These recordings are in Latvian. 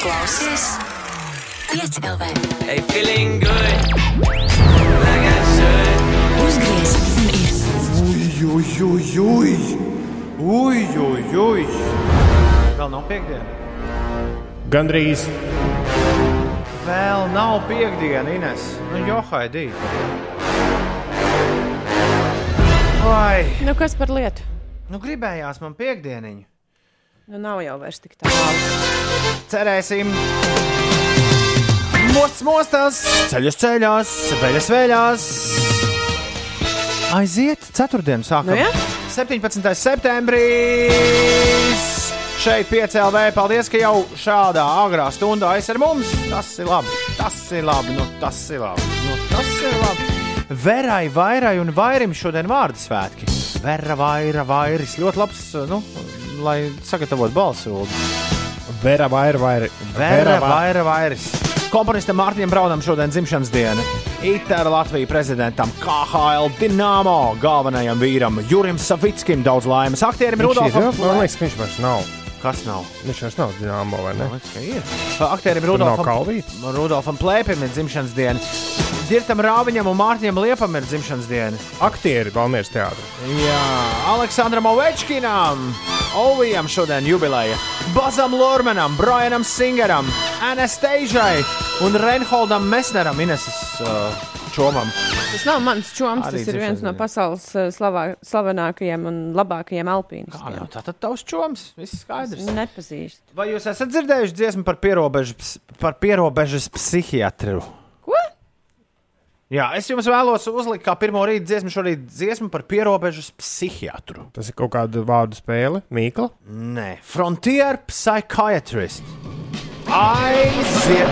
Klausies? Pieci LV. Hey, feeling good. Like I should. Uzgriez un ir. Ui, ui, ui, ui, ui, ui. Vēl nav piekdiena. Gandrīz. Vēl nav piekdiena, Ines. Nu, johaidī. Vai, Nu, kas par lietu? nu gribējās man piekdieniņu. Nu, nav jau vairs tik tālu. Cerēsim. Mosts mostās, ceļos ceļās, veļas veļās. Aiziet, ceturtdien sākam. Nu, ja? 17. septembris. Šeit piecēlē, paldies, ka jau šādā agrā stundā esi ar mums. Tas ir labi, tas ir labi, nu, tas ir labi. Nu, tas ir labi. Verai, vairai un vairim šodien vārdu svētki. Vera, vaira, vairis. Ļoti labs, nu, lai sagatavotu balsu. Vera vaira, vaira. Vera, vaira, vairs. Komponistam Mārtiņam Braunam šodien dzimšanas diena. Itāra Latvijas prezidentam KHL Dienāmo galvenajam vīram Jurim Savickim daudz laimes. Aktierim Rudolfam. man liekas, ka viņš vairs nav. Kas nav? Viņš vairs nav dināmo, vai ne? Man liekas, ka ir. Aktierim Rudolfam. Rudolfam Plēpim ir dzimšanas diena. Dirtam Rāviņam un Mārtiņam Liepam ir dzimšanas diena. Aktieri Valmieras teātrī. Jā, Aleksandram Ovečkinam, Ovijam šodien jubileja, Bazam Lormanam, Brianam Singeram, Anastažai un Reinholdam Mesneram, Ineses uh, čomam. Tas nav mans čoms, Arī tas ir viens no pasaules eh, slavā, slavenākajiem un labākajiem Kā jau alpīnistiem. tā tad tavs čoms, viss skaidrs. Nepazīst. Vai jūs esat dzirdējuši dziesmu par pierobežas, par pierobežas psihiatru? Jā, es jums vēlos uzlikt kā pirmo rītu dziesmu šorīt dziesmu par pierobežas psihiatru. Tas ir kaut kāda vārdu spēle, Mīkla. Nē, Frontier Psychiatrist. Aiziet!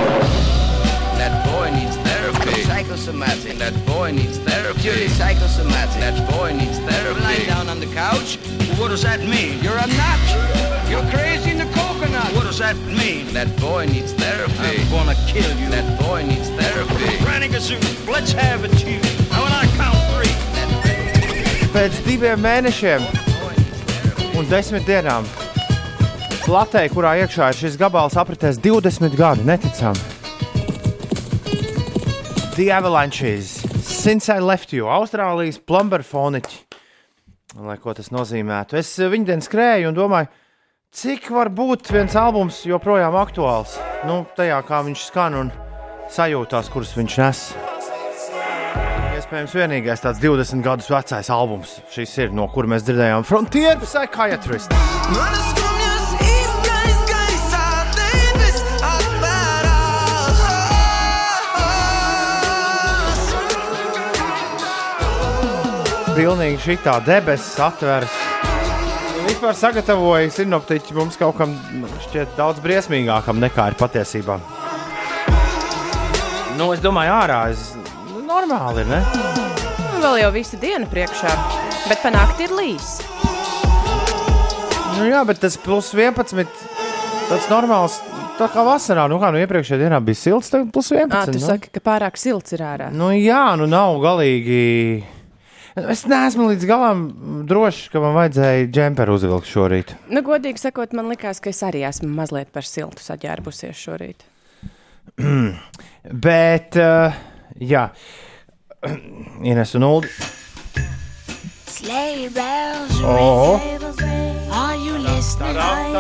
That boy needs therapy. Psychosomatic. That boy needs therapy. Purely psychosomatic. That boy needs therapy. Lying down on the couch. What does that mean? You're a nut. You're crazy coconut. What does that mean? That boy needs therapy. I'm gonna kill you. That boy needs therapy. Brannigan, let's have it, you. Now when I count three. Pēc diviem mēnešiem un desmit dienām platē, kurā iekšā ir šis gabals, apritēs 20 gadi. Neticami. The Avalanches, Since I Left You, Austrālijas plumberfoniķi. Lai ko tas nozīmētu. Es eh, viņu dienu skrēju un domāju, cik var būt viens albums joprojām aktuāls. Nu, tajā kā viņš skan un sajūtās, kuras viņš nes. Iespējams, vienīgais tāds 20 gadus vecais albums. Šis ir no kur mēs dzirdējām Frontier Psychiatrist. Pilnīgi šī tā debesis atveras. Vispār sagatavoja sinoptiķi mums kaut kam šķiet daudz briesmīgākam nekā ir patiesībā. Nu, es domāju, ārā es, nu, normāli ir. Ne? Nu, vēl jau visa diena priekšā, bet panākt ir līs. Nu, jā, bet tas plus 11. Tas normāls, tā kā vasarā, nu kā nu iepriekšējā dienā bija silts, tagad plus 11. Ah, tu nu. saki, ka pārāk silts ir ārā. Nu, jā, nu nav galīgi. Es neesmu līdz galam drošs, ka man vajadzēja džemperu uzvilkt šorīt. Nu, godīgi sakot, man likās, ka es arī esmu mazliet par siltu saģērbusies šorīt. Bet, uh, jā, Ines un Ulu.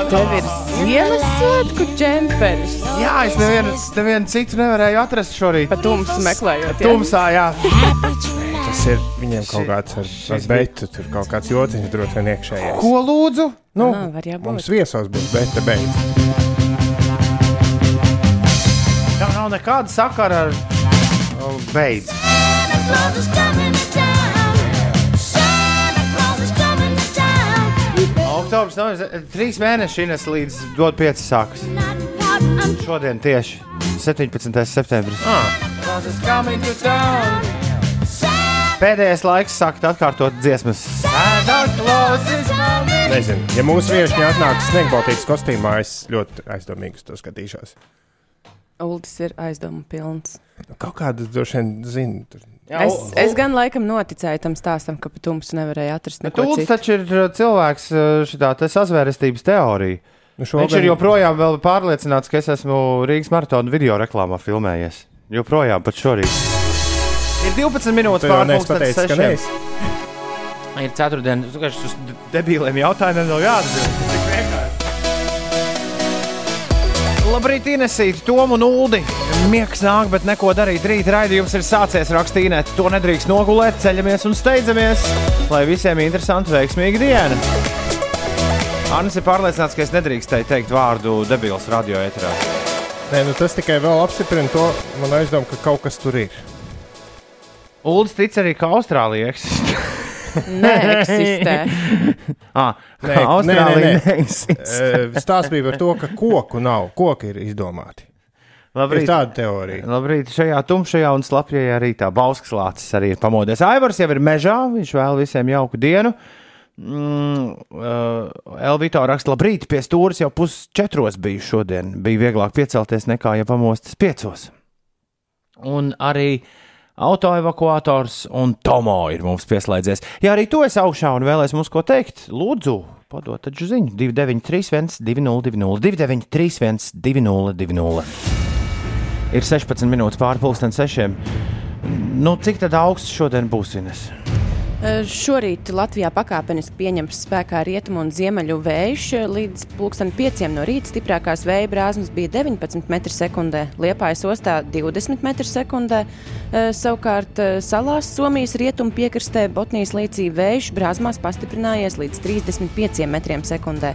Tev ir Ziemassvētku džemperis. Jā, es nevienu, nevienu citu nevarēju atrast šorīt. Pa tumsu meklējot. Tumsā, jā. tas ir viņiem kaut kāds ar, ar beitu, tur kaut kāds jociņš droši vien iekšējais. Ko lūdzu? Nu, Ah, var jābūt. mums viesos būs beta beidz. Tā nav nekāda sakara ar oh, beidz. Oktobris, novembris, trīs mēneši Ines līdz dod pieci sākas. Šodien tieši 17. septembris. Ah. Pēdējais laiks sākt atkārtot dziesmas. Nezinu, ja mūsu viesi atnāk sniegbaltītas kostīmā, es ļoti aizdomīgi to skatīšos. Uldis ir aizdomu pilns. Nu, Kaut kādas droši vien zinu. Tur. Es, es gan laikam noticēju tam stāstam, ka pa tumsu nevarēja atrast neko citu. taču ir uh, cilvēks, uh, šitā te sazvērestības teorija. Nu, Viņš ir joprojām vēl pārliecināts, ka es esmu Rīgas maratona video reklāmā filmējies. Joprojām pat šorīt. Ir 12 minūtes pārpusdienas ka sešiem. neesi. Ir ceturtdiena, tu vienkārši uz debīliem jautājumiem vēl jāatbild. Tik vienkārši. Labrīt, Inesīt, Tomu un Uldi. Miegs nāk, bet neko darīt. Rīt raidījums ir sācies rakstīt. To nedrīkst nogulēt, ceļamies un steidzamies, lai visiem interesanti, veiksmīga diena. Annis ir pārliecināts, ka es nedrīkstēju teikt vārdu debils radio eterā. Nē, nu, tas tikai vēl apstiprina to man aizdomu, ka kaut kas tur ir. Uldis tic arī, ka Austrālija eksistē. Neeksistē. ah, Nē, nē, Austrālija nē, nē, nē. neeksistē. Eh, Stāsts bija par to, ka koku nav. Koki ir izdomāti. Ir Labrīt. tāda teorija. Labrīt, šajā tumšajā un slapjajā rītā Bauskas lācis arī ir pamodies. Aivars jau ir mežā, viņš vēl visiem jauku dienu. Mm, uh, Elvito raksta, labrīt, pie stūres jau pusčetros bija šodien. Bija vieglāk piecelties nekā ja pamostas piecos. Un arī autoevakuators un Tomo ir mums pieslēdzies. Ja arī tu esi augšā un vēlēs mums ko teikt, lūdzu, padod taču ziņu 293, 202, 293, 202. Ir 16 minūtes pāri pusdienas sešiem. Nu, cik tad augsts šodien būs? Ines? Eh, Šorīt Latvijā pakāpeniski pieņems spēkā rietumu un ziemeļu vējš. Līdz pulksten 5 no rīta stiprākās vēja brāzmas bija 19 m2, Liepājas ostā 20 m2. Savukārt eh, salās Somijas rietumu piekrastē Botnijas līcī vējš brāzmās pastiprinājies līdz 35 m2.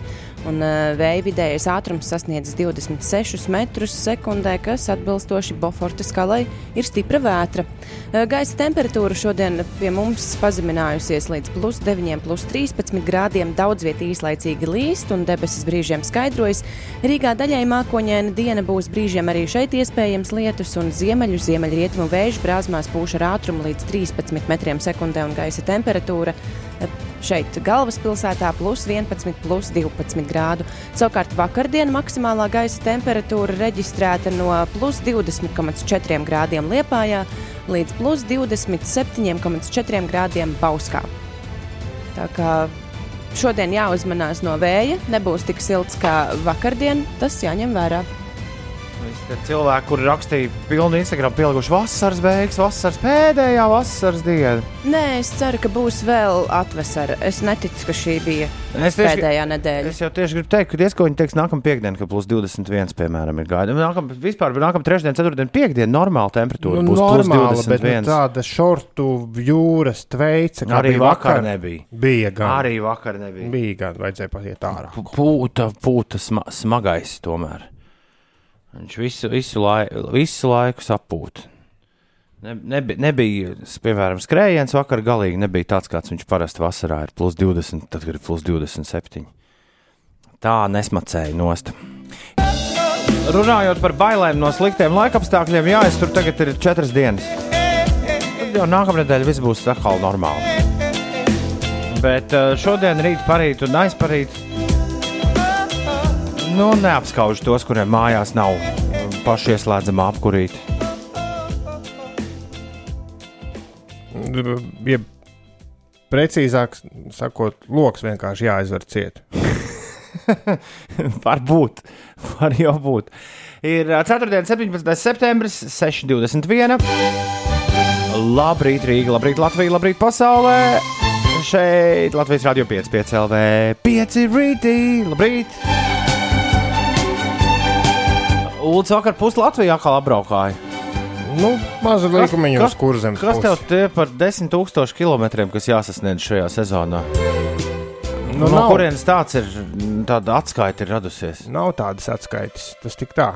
Un eh, vēja vidējais ātrums sasniedz 26 m2, kas atbilstoši Boforta skalai ir stipra vētra. Eh, Gaisa temperatūra šodien pie mums pazeminājusies līdz plus 9, plus 13 grādiem. Daudz vietā īslaicīgi līst un debesis brīžiem skaidrojas. Rīgā daļai mākoņaina diena būs brīžiem arī šeit iespējams lietus un ziemeļu, ziemeļrietumu vēju brāzmās pūš ar ātrumu līdz 13 m2 un gaisa temperatūra. eh, Šeit galvaspilsētā plus 11, plus 12 grādu. Savukārt vakardien maksimālā gaisa temperatūra reģistrēta no plus 20,4 grādiem Liepājā līdz plus 27,4 grādiem Bauskā. Tā kā šodien jāuzmanās no vēja, nebūs tik silts kā vakardien, tas jāņem vērā. Tie cilvēki, kuri rakstīja pilnu Instagram, pielikuši vasaras beigas, vasaras pēdējā vasaras diena. Nē, es ceru, ka būs vēl atvesara. Es neticu, ka šī bija Es tieši, pēdējā nedēļa. es jau tieši gribu teikt, ka diez ko viņi teiks nākamā piekdiena, ka plus 21, piemēram, ir gaida. Nākam, vispār nākamā trešdiena, ceturtdiena, piekdiena normāla temperatūra Nu, būs normāla, plus bet nu, 21. tāda šortu jūras tveica, kā Arī bija vakar nebija. Bija gan. Arī vakar nebija. Bija gan, vajadzēja patiet ārā. Pūta, pūta sma, smagais tomēr. Viņš visu, visu, lai, visu laiku sapūta. Ne, nebi, nebija, s- piemēram, skrējiens vakar galīgi nebija tāds, kāds viņš parasti vasarā ir. Plus 20, tad, ir plus 27. Tā nesmacēja nost. Runājot par bailēm no sliktiem laikapstākļiem, jā, es tur tagad ir četras dienas. Tad jau nākamā nedēļa viss būs atkal normāli. Bet eh, šodien, rīt, parīt un aizparīt Nu, neapskauž tos, kuriem mājās nav pašieslēdzama apkurīte. Ja precīzāk sakot, lokus vienkārši jāizver ciet. Varbūt, var jau būt. Ir ā, 4. 17. septembris, 6.21. Labrīt, Rīga, labrīt, Latvija, labrīt, pasaulē. Šeit Latvijas Rādio 5, 5 LV, 5 rītī, labrīt. Ulds vakar pus Latvijā kā apbraukāja. Nu, maza līkumiņa uz kurzem. Kas tev tie par 10,000 km, kas jāsasniedz šajā sezonā? Nu, no kurienes tāds ir, tāda atskaita ir radusies? Nav tādas atskaites. Tas tik tā.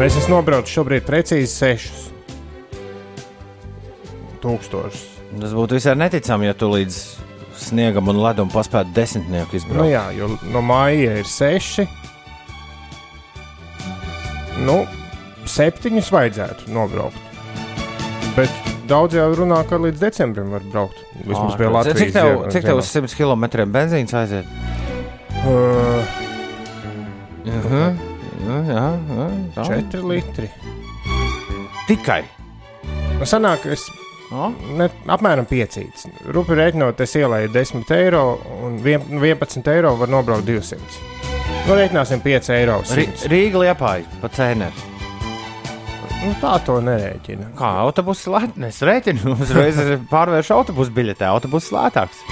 Es esmu nobraucis šobrīd precīzi sešus tūkstošus. Tas būtu visai neticami, ja tu līdz sniegam un ledum paspētu desmitnieku Nu, izbraukt. jā, jo no māja ir seši. Nu, septiņus vajadzētu nobraukt. Bet daudz jau runā, ka līdz decembrim var braukt. Vismaz pie Latvijas. Cik tev, ziemā- cik tev uz 100 km benzīns aiziet? Uh, Uh -huh. Jā, jā, tā. četri litri. Tikai. Sanāk, es No? ne, apmēram piecīts. Rupi rēķinot, es ielēju 10 eiro un vien- 11 eiro var nobraukt 200. Nu, reiķināsim 5 eiro. Rī, 100. Rīga liepāja pa cēneri. Nu, tā to nerēķina. Kā autobusu lētāk? Es rēķinu, uzreiz pārvēršu autobusu biļetē. Autobuss lētāks.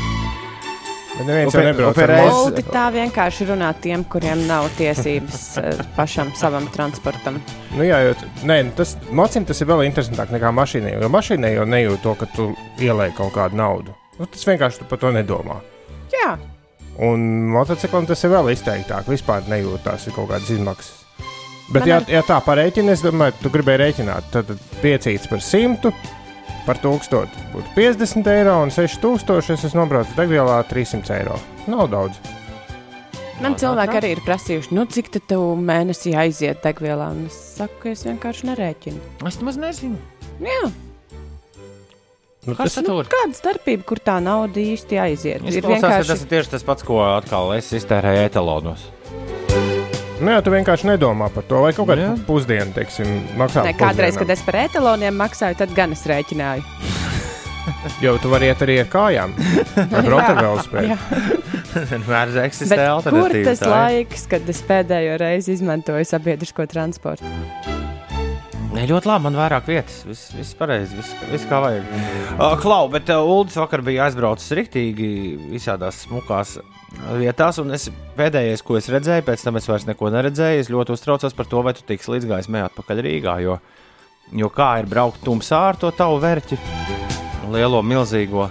Bet neviens jau nebrauc ar. Oldi tā vienkārši runā tiem, kuriem nav tiesības eh, pašam savam transportam. Nu, jā, jo, nē, nu, tas mocim tas ir vēl interesantāk nekā mašīnai. Jo mašīnai jau nejūt to, ka tu ielēji kaut kādu naudu. Nu, tas vienkārši tu par to nedomā. Jā, Un motociklam tas ir vēl izteiktāk. Vispār nejūt tās ir kaut kādas izmaksas. Bet, Man ja, ar- ja tā parēķina, es domāju, tu gribēji rēķināt, tad 5 par 100, par 1000 būtu 50 eiro un 6000. Es esmu nobraucis degvielā 300 eiro. Nav daudz. man cilvēki arī ir prasījuši, nu, cik tad tev mēnesī aiziet degvielā. Un es saku, ka es vienkārši nerēķinu. Es nemaz nezinu. Jā, Nu, tas tur? kāda starpība, kur tā nauda īsti aiziet? Ir Izklausās, ka vienkārši tas ir tieši tas pats, ko atkal es iztērēju etalonos. Nu, jā, tu vienkārši nedomā par to, vai kaut kāda Jā. pusdiena, teiksim, maksā. Ne, kādreiz, pusdienam. kad es par etaloniem maksāju, tad gan es rēķināju. Jo tu vari iet arī ar kājām. Ar velospēdu? jā. Vienmēr eksistē Bet kur alternatīva. tas laiks, kad es pēdējo reizi izmantoju sabiedrisko transportu? Nē, ļoti labi. Man vairāk vietas. Viss, viss pareizi. Viss, viss kā vajag. Uh, Klau, bet uh, Uldis vakar bija aizbraucis riktīgi visādās smukās vietās. Un es pēdējais, ko es redzēju, pēc tam es vairs neko neredzēju. Es ļoti uztraucos par to, vai tu tiks līdz gaismai atpakaļ Rīgā. Jo, jo kā ir braukt tumsā ar to tavu vērķi, lielo, milzīgo.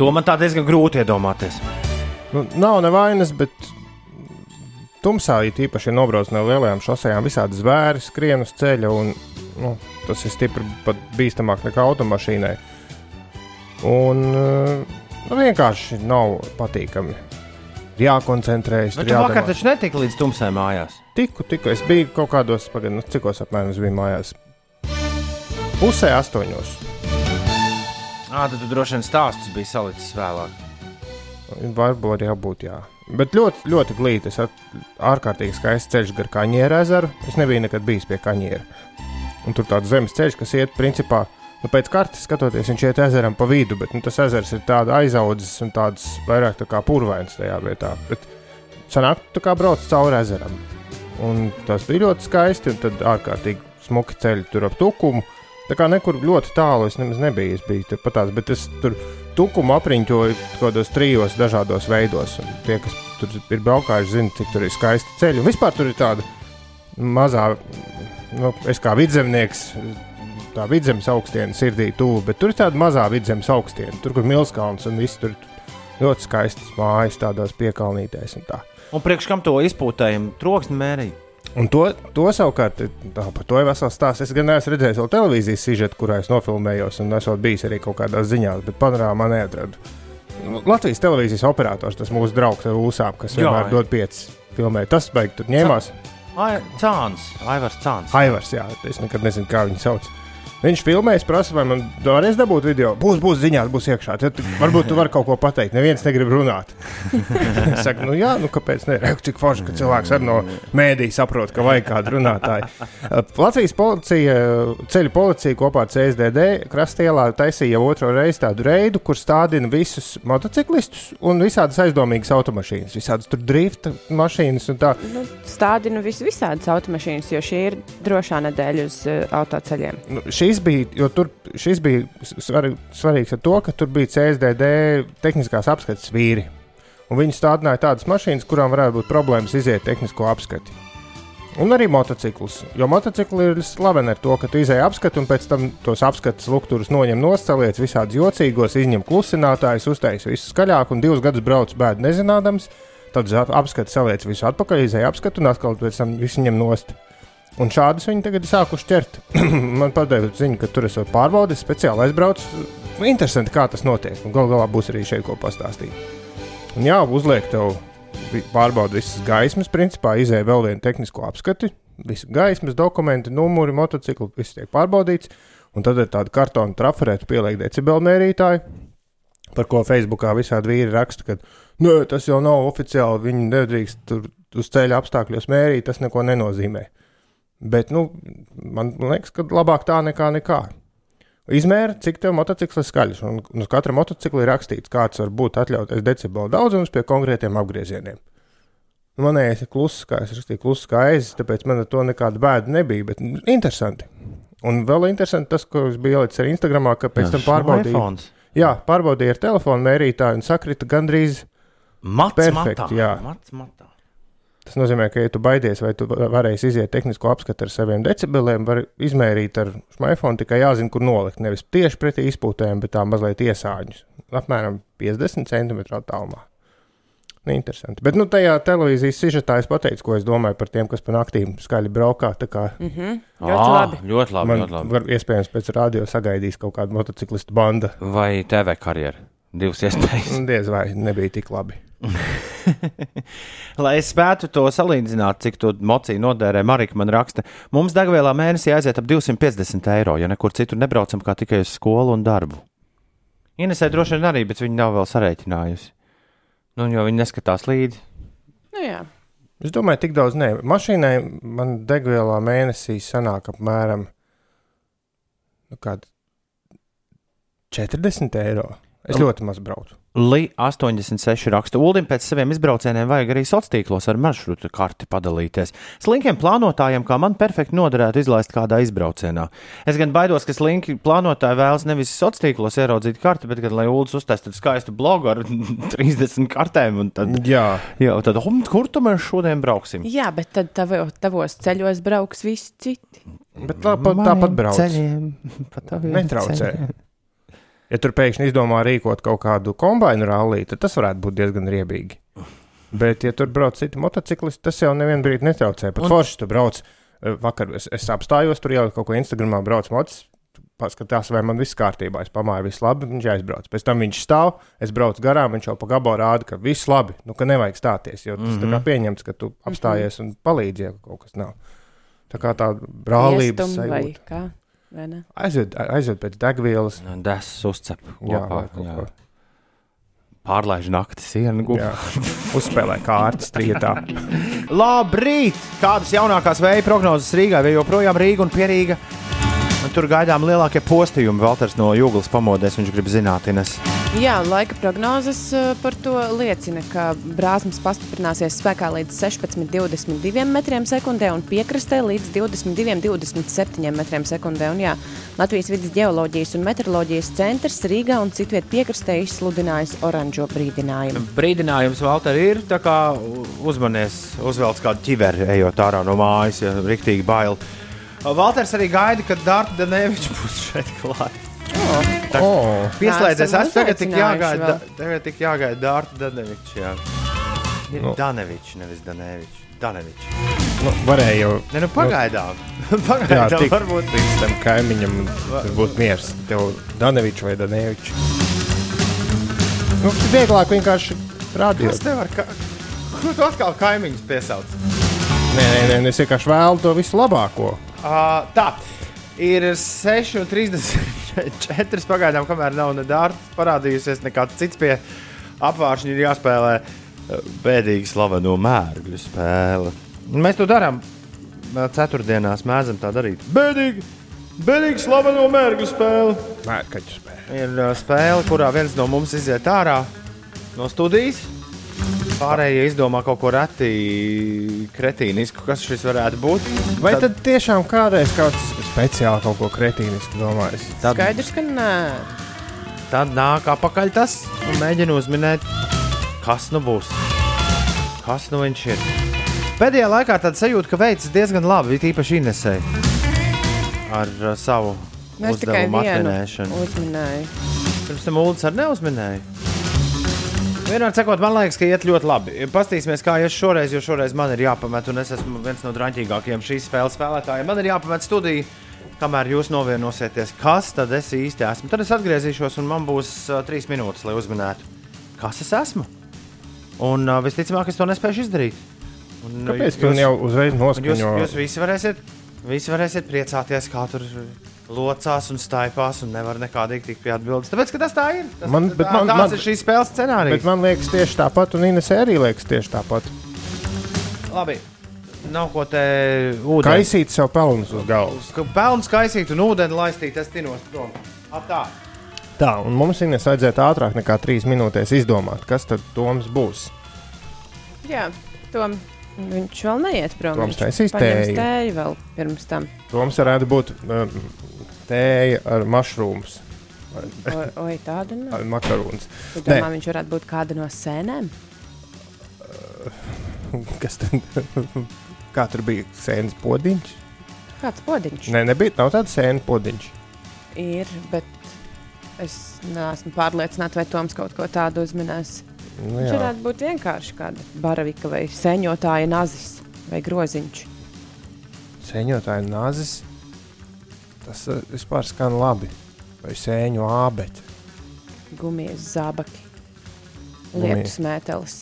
To man tā diezgan grūti iedomāties. Nu, nav nevainas, bet tumsā, ja tīpaši ir nobraucis no lielajām šosejām, visādi zvēri skrien uz ceļa. Un, nu, tas ir stipri pat bīstamāk nekā automašīnai. Un uh, nu, vienkārši nav patīkami. Jākoncentrējas. Bet tu vakar taču netiki līdz tumsai mājās. Tiku, tiku. Es biju kaut kādos, pagaidām, nu, cikos apmēram es biju mājās. Pusē astoņos. Ah, tad tu droši vien stāstus bija salicis vēlāk. Varbūt jābūt, jā. Bet ļoti, ļoti glīti. Es ārkārtīgi skaists ceļš gar kaņieru ezeru. Es nebiju nekad bijis pie kaņiera. Un tur tāds zemes ceļš, kas iet principā. Nu, pēc kartes skatoties, viņš iet ezeram pa vidu, bet nu, tas ezers ir tāds aizaudzis un tāds vairāk tā kā purvains tajā vietā. Bet sanāk, tu kā brauc cauri ezeram. Un tas bija ļoti skaisti, un tad ārkārtīgi smuki ceļi tur ap tukumu. Tā kā nekur ļoti tālu es nemaz nebiju. Es biju tur patās, bet es tur tukumu apriņķoju kaut kādos trijos dažādos veidos. Un tie, kas tur ir braukājuši, zina, cik tur ir skaisti ceļi. Un vispār tur ir tāda mazā, nu, es kā vidzemnieks. Tā vidzemes augstiena sirdī tuvu, bet tur ir tāda mazā vidzemes augstiena. Tur, kur Milskalns un viss tur ļoti skaistas mājas, tādās piekalnītēs. un tā. Un priekš kam to izpūtējumu troksni mērīja? Un to, to savukārt, tā, par to ir vesels stāsts. Es gan neesmu redzējis vēl televīzijas sižetu, kurā es nofilmējos, un esmu bijis arī kaut kādās ziņās, bet panorāmā neatradu. Latvijas televīzijas operators, tas mūsu draugs ar ūsām, kas Jā, vienmēr jā. dod pieci filmēt. Tas beigas tur ņēmās. Cāns, Aivars Cāns. Aivars, jā, es nekad nezinu, kā viņu sauc. Viņš filmēja, es prasu, vai man varēs dabūt video. Būs, būs ziņās, būs iekšā. Tad varbūt tu vari kaut ko pateikt. Neviens negrib runāt. es saku, nu jā, nu kāpēc ne? Reku, cik forši, ka cilvēks arī no mēdī saprot, ka vajag kādu runātāju. Latvijas policija, ceļu policija kopā ar CSDD krastielā taisīja jau otro reizi tādu reidu, kur stādina visus motociklistus un visādas aizdomīgas automašīnas. Visādas tur drifta mašīnas un tā. Nu, stādinu vis, visādas automašīnas, jo šī ir drošā nedēļa uz uh, autoceļiem. Nu, šis bija, jo tur, šis bija svar, svarīgs ar to, ka tur bija CSDD tehniskās apskates vīri. Un viņi stādināja tādas mašīnas, kurām varētu būt problēmas iziet tehnisko apskati. Un arī motociklus. Jo motocikli ir slaveni ar to, ka tu izēji apskati un pēc tam tos apskates lukturus noņem noscēliet visādus jocīgos, izņem klusinātājus, uztais visu skaļāk un divus gadus brauc bēdu nezinādams. Tad uz ap- apskati saliec visu atpakaļ, izēja apskatu un atkal pēc tam visu ņem nost. Un šādas viņi tagad ir sākuši ķert. Man patīk, ka tur esmu pārbaudījis, speciāli aizbraucis. Interesanti, kā tas notiek. Galu galā būs arī šeit ko pastāstīt. Un jā, uzliek tev pārbaudi visas gaismas, principā izēja vēl vienu tehnisko apskati. Visi gaismas, dokumenti, numuri, motocikli, viss tiek pārbaudīts. Un tad ir tāda kartona traferēta, pieliek decibelu mērītāju, par ko Facebookā visādi vīri raksta, ka tas jau nav oficiāli. Viņi nedrīkst tur uz ceļa apstākļos mērīt, tas neko nenozīmē. Bet, nu, man liekas, ka labāk tā nekā nekā. Izmēra, cik tev motociklis ir skaļš. Un uz katra motocikla ir rakstīts, kāds var būt atļautais decibelu daudzums pie konkrētiem apgriezieniem. Manējais ir kluss, kā es rakstīju, kluss kā aizs, tāpēc man ar to nekāda bēda nebija. Bet nu, interesanti. Un vēl interesanti tas, ko es biju ielicis arī Instagramā, ka pēc tam pārbaudīju. Jā, pārbaudīju ar telefonu mērītāju un sakrita gandrīz. Mats Perfekti, matā. jā. Mats matā. Tas nozīmē, ka, ja tu baidies, vai tu va- varēsi iziet tehnisko apskatu ar saviem decibeliem, var izmērīt ar iPhone. Tikai jāzina, kur nolikt. Nevis tieši pretī izpūtēm, bet tā mazliet iesāņus. Apmēram 50 cm attālumā. Nu, interesanti. Bet, nu, tajā televīzijas sižetā es pateicu, ko es domāju par tiem, kas pa naktīm skaļi braukā. Tā kā Mhm. Ā, Ļoti labi. Ļoti labi. man Ļoti labi. var, iespējams pēc radio sagaidīs kaut kāda motociklistu banda. Vai TV karjeras? Divas iespējas. Nu, Diez vai nebija tik labi. Lai es spētu to salīdzināt, cik to mocīju nodērē, Marika man raksta, mums degvielā mēnesī aiziet ap 250 eiro, ja nekur citur nebraucam kā tikai uz skolu un darbu. Inesē droši vien arī, bet viņi nav vēl sarēķinājusi. Nu, jo viņi neskatās līdzi. Nu, jā. Es domāju, tik daudz ne. Mašīnai man degvielā mēnesī sanāk apmēram nu, kādi 40 eiro. Es ļoti maz braucu. Li 86 raksta, Ulim pēc saviem izbraucieniem vajag arī sociālos tīklos ar maršrutu karti padalīties. Slinkiem plānotājiem, kā man perfekti noderētu izlaist kādā izbraucienā. Es gan baidos, ka slinki plānotāji vēlas nevis sociālos tīklos ieraudzīt karti, bet gan lai Ulis uztaisītu skaistu blogu ar 30 kartēm. un Tad, Jā, jā, tad hum, kur tu mēs šodien brauksim? jā, bet tad tavo, tavos ceļos brauks visi citi. bet tāpat, tāpat brauc. Ceļiem, pa taviem Netraucē. ceļiem. Ja tur pēkšņi izdomā rīkot kaut kādu kombināciju rallī, tad tas varētu būt diezgan riebīgi. Bet, ja tur brauc citi motociklisti, tas jau nevienu brīdi netraucē. Pat Un- forši tur brauc. eh, Vakar es, es apstājos, tur jau kaut ko Instagramā brauc mocis. Paskatās, vai man viss kārtībā. Es pamāju, viss labi, viņš aizbrauc. Pēc tam viņš stāv, es braucu garām, viņš jau pa gabalu rāda, ka viss labi, nu, ka nevajag stāties. Jo tas mm Mhm. -hmm. tā kā pieņemts, ka tu apstājies un palīdzi, ja kaut kas nav. Tā kā tā brālības sajūta. Aizved, aizved pēc degvielas. Desu uzcep Jā, kopā. Jā. ko. Pārlaiž nakti sienu. Jā, uzspēlē kārtas trietā. Labrīt! Kādas jaunākās vēja prognozes Rīgā, vai joprojām Rīga un Pierīga? Un tur gaidām lielākie postījumi. Valters no Jūglas pamodies, viņš grib zināt, Ines. Jā, laika prognozes eh, par to liecina, ka brāzmas pastiprināsies spēkā līdz 16,22 metriem sekundē un piekrastē līdz 22,27 metriem sekundē. Un, jā, Latvijas vidus geoloģijas un meteoroloģijas centrs Rīgā un citviet piekrastē izsludinājis oranžo brīdinājumu. Brīdinājums, Valter, ir tā kā uzmanies, uzvelc kādu ķiveri, ejot ārā no mājas, ja riktīgi bail. Valters arī gaida, kad Dārta Danevičs būs šeit klāt. Oh, Pieslēdzies, Esam es tagad tik jāgaida, tagad tik jāgaida Dārta Danevičs. Jā. Ir Nu. Danevičs, nevis Danevičs. Danevičs. nu, varēja jau Ne, nu pagaidām. jā, pagaidām tik, varbūt. līdz tam kaimiņam, būtu miers. Tev Danevičs vai Danevičs. Nu, vieglāk vienkārši rādīt. Tas nevar. Ka... Ko tu atkal kaimiņus piesauc? Nē, nē, nē, es vienkārši vēlu to visu labāko. Uh, tā. Ir 6,34 pagaidām, kamēr nav ne dārta parādījusies, nekāds cits pie apgāršņa ir jāspēlē bēdīgi slaveno mērgļu spēle. Mēs to darām. Ceturtdienās mēdzam tā darīt. Bēdīgi, bēdīgi slaveno mērgļu spēle. Mērkaķu spēle. Ir spēle, kurā viens no mums iziet ārā no studijas. Pārējie izdomā kaut ko reti, kretīnisku, kas šis varētu būt. Vai tad tiešām kādreiz kāds speciāli kaut ko kretīnisku domājis? tad, Skaidrs, ka nē. tad nāk apakaļ tas un mēģina uzminēt, kas nu būs. Kas nu viņš ir? Pēdējā laikā tāda sajūta, ka veids diezgan labi, it īpaši Inesē ar uh, savu Mēs tikai uzdevumu atminēšanu. uzminēju. Pirms tam Ulas arī neuzminēja. Vienmēr sakot, man liekas, ka iet ļoti labi. Pastīsimies, kā ies šoreiz, jo šoreiz man ir jāpamet, un es esmu viens no drāmīgākajiem šīs spēles spēlētājiem. Man ir jāpamet studija, kamēr jūs novienosieties, kas tad es īsti esmu. Tad es atgriezīšos, un man būs uh, trīs minūtes, lai uzminētu, kas es esmu. Un uh, visticamāk, es to nespēšu izdarīt. Un, Kāpēc tu jau uzreiz Un Jūs, jūs visi, varēsiet, visi varēsiet priecāties, kā tur locās un staigās, un nevar nekādīgi tikt pie atbildes. Tāpēc, ka tas tā ir. Tas, Man- tā, bet man- tāds man- ir šīs spēles scenārijs. Bet man liekas tieši tāpat, un Ines arī liekas tieši tāpat. Labi, nav ko te ūdeni. Kaisīt sev pelnus uz galvas. Ka pelns kaisīt un ūdeni laistīt, tas tinos prom. Ap tā. Tā, un mums Ines vajadzētu ātrāk nekā trīs minūtēs izdomāt, kas tad Toms būs. Jā, Tom, Viņš vēl neiet prom. Toms viņš taisīs tēju. tēju vēl pirms tam. Toms varētu būt um, tēja ar mašrūmus Oi, tāda nav. vai makarūnas. Tu Nē. domā, viņš varētu būt kāda no sēnēm? Kas tad? Kā tur bija sēnes podiņš? Kāds podiņš Nē, nebija. Nav tāda sēna podiņš. ir, bet es neesmu pārliecināta, vai Toms kaut ko tādu uzminēs. Nu, Viņš varētu būt vienkārši kāda baravika vai sēņotāja nazis vai groziņš. Sēņotāja nazis. Tas uh, vispār skan labi. Vai sēņu ābeti. Gumijas zābaki, lietus mētelis.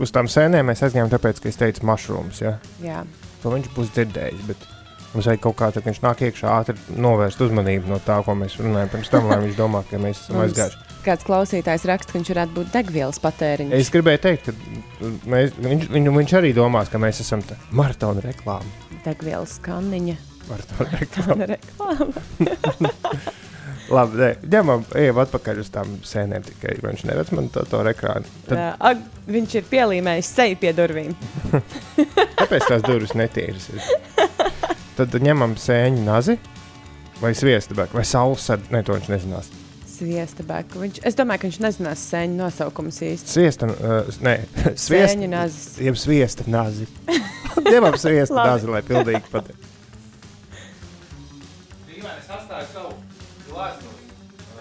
Uz tām sēnēm mēs aizgājām, tāpēc, ka es teicu, mašrūms. Ja? Jā, To viņš būs dzirdējis. Bet mums vajag kaut kā tādu, ka viņš nāk iekšā, ātri novērst uzmanību no tā, ko mēs runājam pirms tam, lai viņš domā, ka mēs esam aizgājuši. kāds klausītājs raksta, ka viņš varētu būt degvielas patēriņš. Es gribēju teikt, ka mēs, viņš, viņu, viņš arī domās, ka mēs esam tā maratona reklāma. Degvielas kanniņa. Maratona reklāma. Tāda reklāma. Labi, nē, ņemam, ejam atpakaļ uz tām sēnēm. Tikai viņš neredz man to, to ekrānu. Tad, Jā, Ag, viņš ir pielīmējis seju pie durvīm. kāpēc tās durvis netīras? Tad ņemam sēņu nazi vai sviesta bēku vai saules sēdi. Nē, to viņš nezinās. Sviesta bēku. Viņš, es domāju, ka viņš nezinās sēņu nosaukumus īsti. Sviesta, uh, nē, sviesta. Sēņu nazis. Jeb sviesta nazi. ņemam sviesta nazi, lai pildīgi patīk.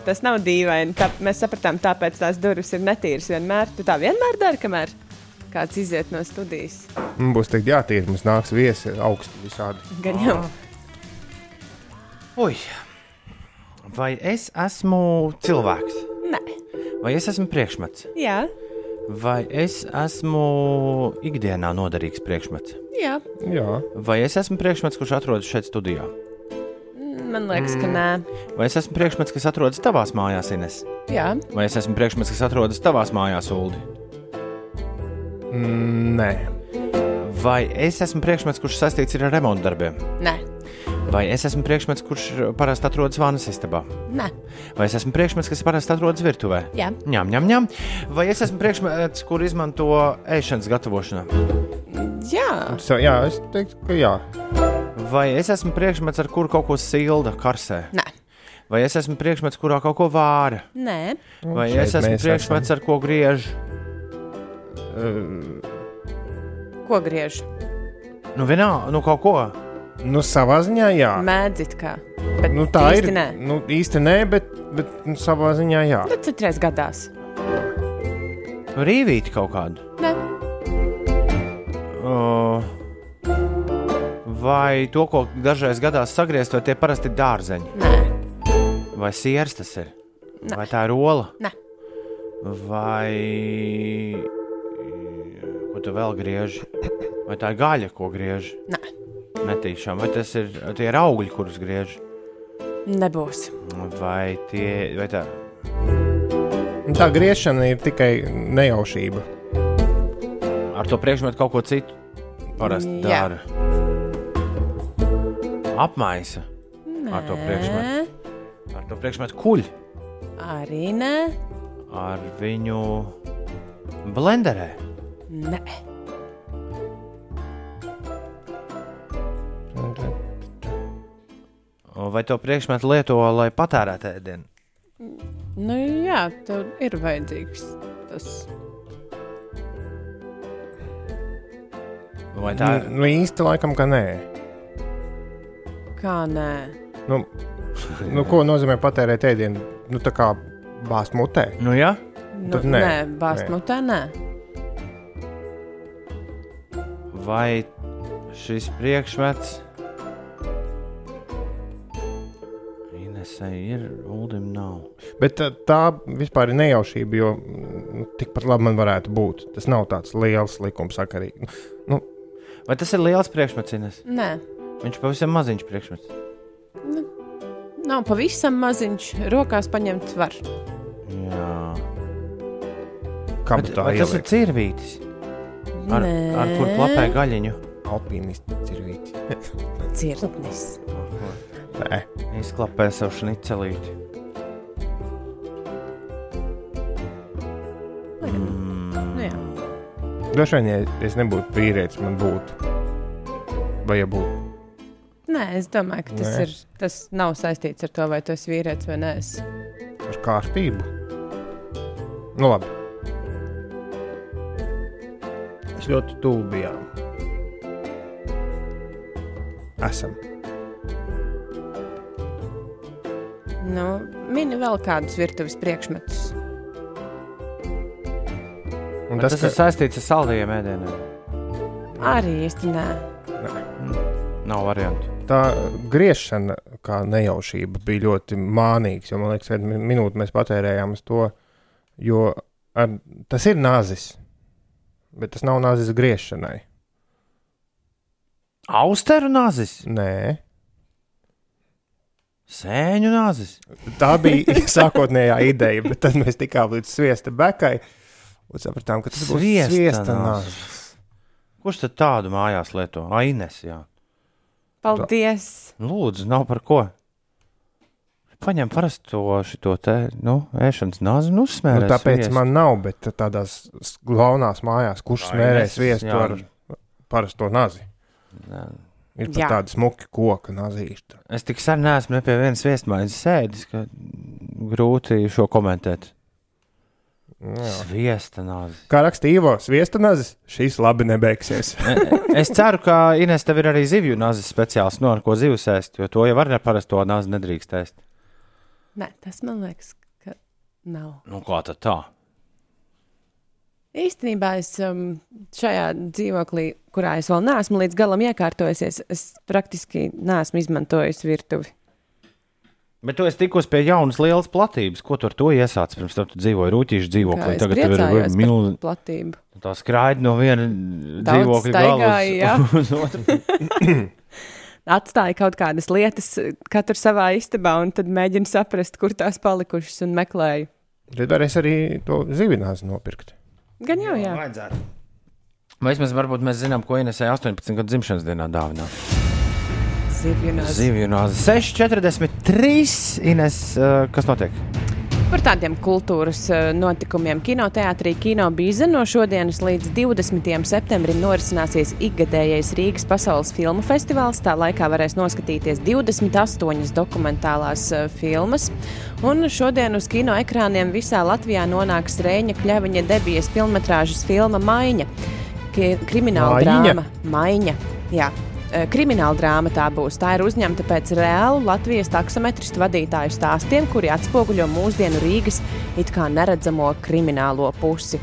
Tas nav dīvaini. Tā, mēs sapratām, tāpēc tās durvis ir netīras vienmēr. Tu tā vienmēr dari, kamēr kāds iziet no studijas. Mums būs teikt, jātīra, mums nāks viesi augstu visādi. Gan jau. Ui. Vai es esmu cilvēks? Nē. Vai es esmu priekšmets? Jā, Vai es esmu ikdienā noderīgs priekšmets? jā. Jā, Vai es esmu priekšmets, kurš atrodas šeit studijā? Man liekas, ka nē. Vai es esmu priekšmets, kas atrodas tavās mājās, Ines? Jā, Vai es esmu priekšmets, kas atrodas tavās mājās, Ulu? mm, nē. Vai es esmu priekšmets, kurš saistīts ar remontu darbiem? nē. Vai es esmu priekšmets, kurš parasti atrodas vānas istabā? nē. Vai es esmu priekšmets, kas parasti atrodas virtuvē? Jā. Ņem, ņem, ņem. Vai es esmu priekšmets, kur izmanto ēšanas gatavošanā? Jā. So, jā, es teiktu, ka jā. Vai es esmu priekšmets, ar kuru kaut ko silda karsē? Nē. Vai es esmu priekšmets, kurā kaut ko vāra? Nē. Vai Šeit es esmu priekšmets, ar ko griež? Ko griež? Nu, vienā, nu kaut ko. Nu, savā ziņā, jā. Mēdzit kā. Bet Nu, tā ir. Nē. Nu, īsti nē, bet, bet nu, savā ziņā, jā. Nu, citreiz gadās. Rīvīti kaut kādu. Nē. Uh, vai to, ko dažreiz gadās sagriezt, vai tie parasti ir dārzeņi? Nē. Vai sieras tas ir? Nē. Vai tā ir ola? Nē. Vai ko tu vēl grieži? Vai tā ir gaļa, ko griež? Nē. Netīšām. Vai tas ir tie ir augļi, kurus griež? Nebūs. Vai tie vai tā? Tā griešana ir tikai nejaušība. Ar to priekšmetu kaut ko citu parasti dara. Apmaisa ar to priekšmetu. Nē. Ar to priekšmetu kuļ. Arī nē. Ar viņu blenderē. Nē. Vai to priekšmetu lieto, lai patērētu ēdienu? Nu, jā, tev ir vajadzīgs tas. Vai tā ir? Nu, īsti laikam, ka nē. Kā nē? Nu, nu, ko nozīmē patērēt ēdienu? Nu, tā kā bāzt mutē. Nu, jā, Nu, Tad nē. nē, bāzt Nē. mutē, nē. vai šis priekšmets Inesai ir, Ulim nav. Bet tā, tā vispār ir nejaušība, jo nu, tikpat labi man varētu būt. Tas nav tāds liels likums sakarīgi. Nu, Vai tas ir liels priekšmets, Ines? Nē. Viņš pavisam maziņš priekšmets. Nav pavisam maziņš. Rokās paņemt var. Jā. kā Bet, tā vai tas ir cirvītis? Ar, Nē. ar kur klapē gaļiņu? Alpīnisti cirvīti. Cirtnis. Nē, Izklapē savu šnicelīti. Nu, jā. Droši vien, ja es nebūtu vīrietis, man būtu. Vai ja būtu? Nē, es domāju, ka tas, Nē. ir, tas nav saistīts ar to, vai tu esi vīrietis vai nē. Es- Ar kārtību. Nu, labi. Mēs ļoti tuvu bijām. Esam. Nu, mini vēl kādus virtuves priekšmetus. Un Tas, tas, tas ir ka, saistīts ar saldējiem ēdieniem. Arī īsti nē. Nav variantu. Tā griešana, kā nejaušība, bija ļoti mānīga. Man liekas, ka minūti mēs patērējām uz to, jo ar, tas ir nāzis. Bet tas nav nāzis griešanai. Austeru nāzis, Nē, sēņu nāzis. tā bija sākotnējā ideja, bet tad mēs tikām līdz sviesta bekai un sapratām, ka tas būs Sviesta sviesta nāzis. nāzis. Kurš tad tādu mājās lieto? Aines, jā. Paldies! Lūdzu, nav par ko. Paņem parasto šo te, nu, ēšanas nāzi un uzsmērē. Nu, tāpēc sviestu. man nav, bet tādās galvenās mājās, kurš smērē sviestu jā. ar parasto nazi. Jā. Ir pat Jā. tāda smuka koka nazīša. Es tik sen neesmu ne pie vienas viesmājas sēdis, ka grūti šo komentēt. Sviesta nāzi. Kā rakstīja Ivo, sviesta nazis, šīs labi nebeigsies. Es ceru, ka Ines tev ir arī zivju nāzes speciāls, no ar ko zivs ēst, jo to jau var ar parasto nāzi nedrīkst ēst. Nē, tas man liekas, ka nav. Nu, kā tad tā? Īstenībā es um, šajā dzīvoklī, kurā es vēl neesmu līdz galam iekārtojusies, es praktiski neesmu izmantojis virtuvi. Bet tu esi tikus pie jaunas lielas platības. Ko tu ar to iesāci? Pirms tam tu dzīvoji rūtīšu dzīvoklī. Tagad tev ir milzīga platību. tā skraida no viena Daudz dzīvokļa gala jā. uz, otru. Atstāju kaut kādas lietas, katru savā istabā, un tad mēģinu saprast, kur tās palikušas, un meklēju. Tad varēs arī to zivinās nopirkt. Gan jau, jā. Vajadzētu. Vai vismaz varbūt mēs zinām, ko Inesē 18 gadu dzimšanas dienā dāvināt? Zivju nāzi 6,43. Ines, uh, kas notiek? Par tādiem kultūras eh, notikumiem kinoteātrī Kino Bīza no šodienas līdz 20. septembrim norisināsies ikgadējais Rīgas pasaules filmu festivāls. Tā laikā varēs noskatīties 28 dokumentālās eh, filmas. Un šodien uz kino ekrāniem visā Latvijā nonāks Rēņa Kļaviņa debijas filmas filma Maiņa. Krimināla Maiņa? drāma Maiņa. Jā. Eh, Krimināla drāma tā būs. Tā ir uzņemta pēc reālu Latvijas taksometristu vadītāju stāstiem, kuri atspoguļo mūsdienu Rīgas it kā neredzamo kriminālo pusi.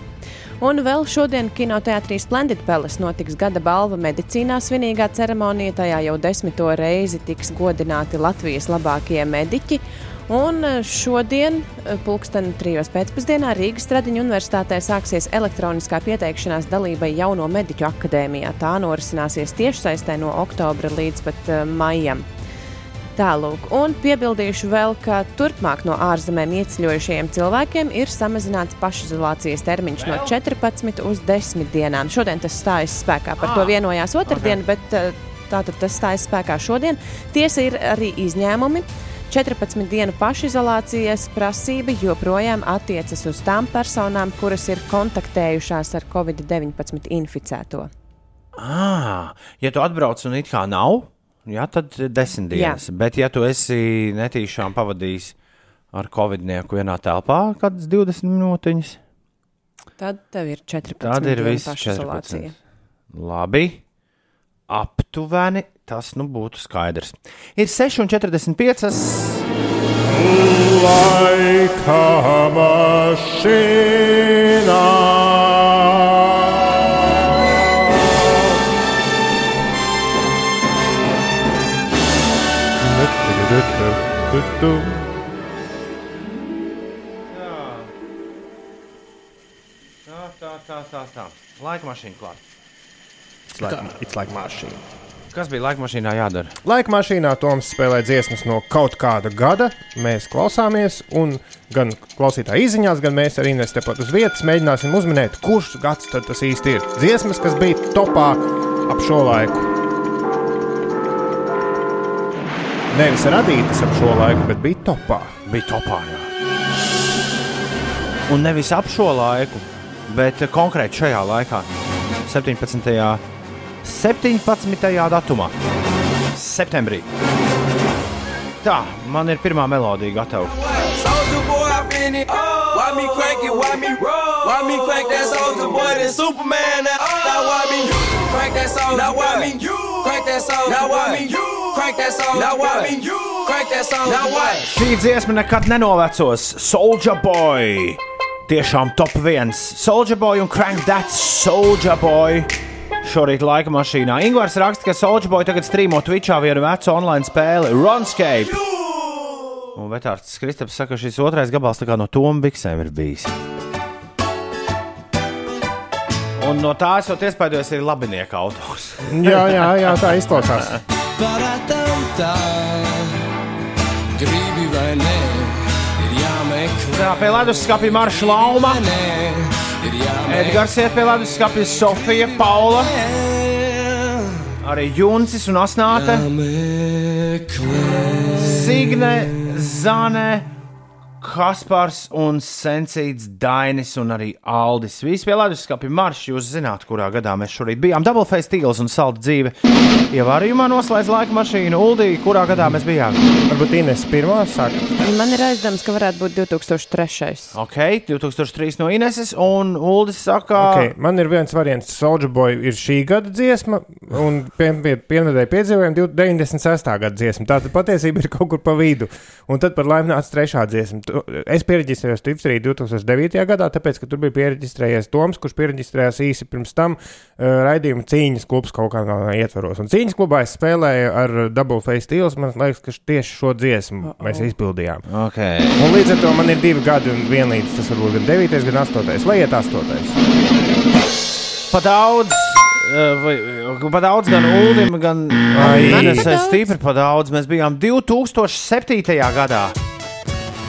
Un vēl šodien kinoteātrī Splendid Palace notiks gada balva medicīnā svinīgā ceremonija. Tajā jau desmito reizi tiks godināti Latvijas labākie mediķi. Un eh, šodien, eh, pulksten trijos pēcpusdienā, Rīgas Stradiņa universitātē sāksies elektroniskā pieteikšanās dalībai Jauno mediķu akadēmijā. Tā norisināsies tiešsaistē no oktobra līdz pat uh, maijam. Tālūk, un piebildīšu vēl, ka turpmāk no ārzemēm ieceļojušajiem cilvēkiem ir samazināts pašizolācijas termiņš no 14 uz 10 dienām. Šodien tas stājas spēkā. Par to vienojās otrdien, okay. bet tātad tas stājas spēkā šodien. Tiesa ir arī izņēmumi. 14 dienu pašizolācijas prasība joprojām attiecas uz tām personām, kuras ir kontaktējušās ar covid-19 inficēto. Ah, ja tu atbrauc un it kā nav, jā, tad desmit Jā. dienas. Bet, ja tu esi netīšām pavadījis ar covidnieku vienā telpā, kādas 20 minūtiņas, Tad tev ir 14 tad ir dienu pašizolācija. 14. Labi. Aptuveni tas nu būtu skaidrs. Ir 6,45. Laika mašīnā. Tā, tā, tā, tā. tā. Laika mašīna klāta. It's like, it's like mašīna. Kas bija laika mašīnā jādara? Laika mašīnā Toms spēlē dziesmas no kaut kāda gada. Mēs klausāmies, un gan klausītāji izziņās, gan mēs arī Ines tepat uz vietas mēģināsim uzminēt, kurš gads tas īsti ir. Dziesmas, kas bija topā ap šo laiku. Nevis radītas ap šo laiku, bet bija topā. Bija topā. Jā. Un nevis ap šo laiku, bet konkrēti šajā laikā. 17. 17. datumā, septembrī. Tā, man ir pirmā melodija gatava. Šī dziesma nekad nenovecos. Soldier Boy! Tiešām top viens. Soldier Boy un Crank That Soldier Boy. Šorīt laika mašīnā. Ingūns raksta, ka Soldier Boy tagad strīmo Twitchā vienu vecu online spēli Runscape. Un Vetārds Kristaps saka, ka šis otrais gabals no Toma Biksēm ir bijis. Un no tā esot iespējams ir labinieka autors. Jā, jā, jā tā izklausās. Gribi vai nē, ir jāmeklē. Tā pie leduskapja Marša Lauma, Ir jāmeklē. Edgars iet pie leduskapja Sofija, Paula, arī Juncis un Asnāte. Signe, Zane, Kaspars un Sensīts, Dainis un arī Aldis. Visi pie leduskapja marša. Jūs zināt, kurā gadā mēs šorīt bijām. Double-face tīls un salda dzīve. Ievārījumā noslēdz laika mašīnu. Uldī, kurā gadā mēs bijām? Varbūt Ines pirmā saka. Man ir aizdoms, ka varētu būt 2003. Ok, 2003 no Ineses un Uldis saka, Okay, man ir viens variants. Soldier Boy ir šī gada dziesma, un piemēram, piedzīvojam 96. gada dziesmu. Tā tad patiesība ir kaut kur pa vidu. Un tad par laimi nāca trešā dziesma. Tu- Es pierakstījos Twitterī 2009. gadā, tāpēc, ka tur bija pierakstējies Toms, kurš pierakstījās īsi pirms tam uh, raidījuma cīņas klubs kaut kādā ietvaros. Un cīņas klubā es spēlēju ar Double Face Steels. Man liekas, ka tieši šo dziesmu mēs izpildījām. ok, Un līdz ar to man ir divi gadi un vienlīdz tas varbūt gan 9, gan 8, vai iet 8. pa daudz. eh, Vai, pa daudz gan Ulim, gan Ai. Inesē Daudz. stipri pa daudz. Mēs bijām 2007. gadā.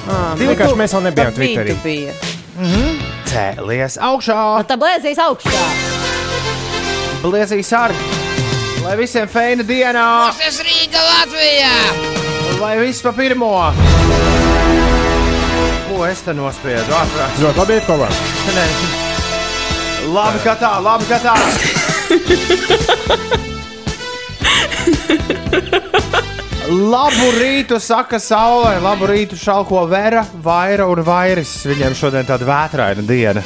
Ah, Vienkārši mēs vēl nebijām Twitterī. bija. Cēlies augšā, Tā blēzīs augšā. bliezīs sargi. Lai visiem feina dienā, Tas Rīga Latvijā! lai viss pa pirmo. Ko es te nospiedu? Ārprāt. Ļoti labi kopā. Nē. Labi, ka tā, labi, ka tā. Labu rītu, saka saulē, labu rītu šalko Vera, Vaira un Vairis. Viņiem šodien tāda vētraina diena.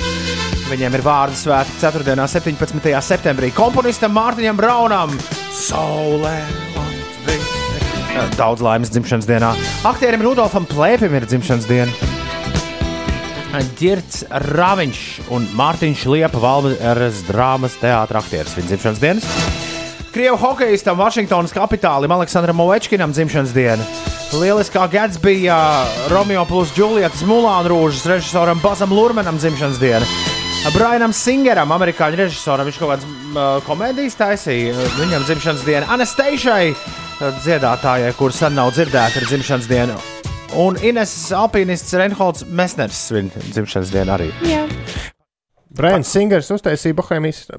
Viņiem ir vārdu svētki 4. un 17. septembrī. Komponistam Mārtiņam Braunam, Saulē, Latvija. Daudz laimes dzimšanas dienā. Aktierim Rudolfam Plēpim ir dzimšanas diena. Girts Raviņš un Mārtiņš Liepa Valmēras drāmas teātris aktieris viņa dzimšanas dienas. Krievu hokeistam Vašingtonas kapitālim Aleksandram Ovečkinam dzimšanas diena. Lieliskā Gatsbija Romeo plus Julietas Mulāna Rūžas režisoram Bazam Lurmanam dzimšanas diena. Brianam Singeram, amerikāņu režisoram, viņš kaut kādas uh, komēdijas taisīja. Viņam dzimšanas diena. Anasteišai, dziedātājai, kuras sen nav dzirdēta, ir dzimšanas diena. Un Ines Alpīnists Reinholds Mesners svin dzimšanas dienu arī. Jā. Brians Singers uztaisīja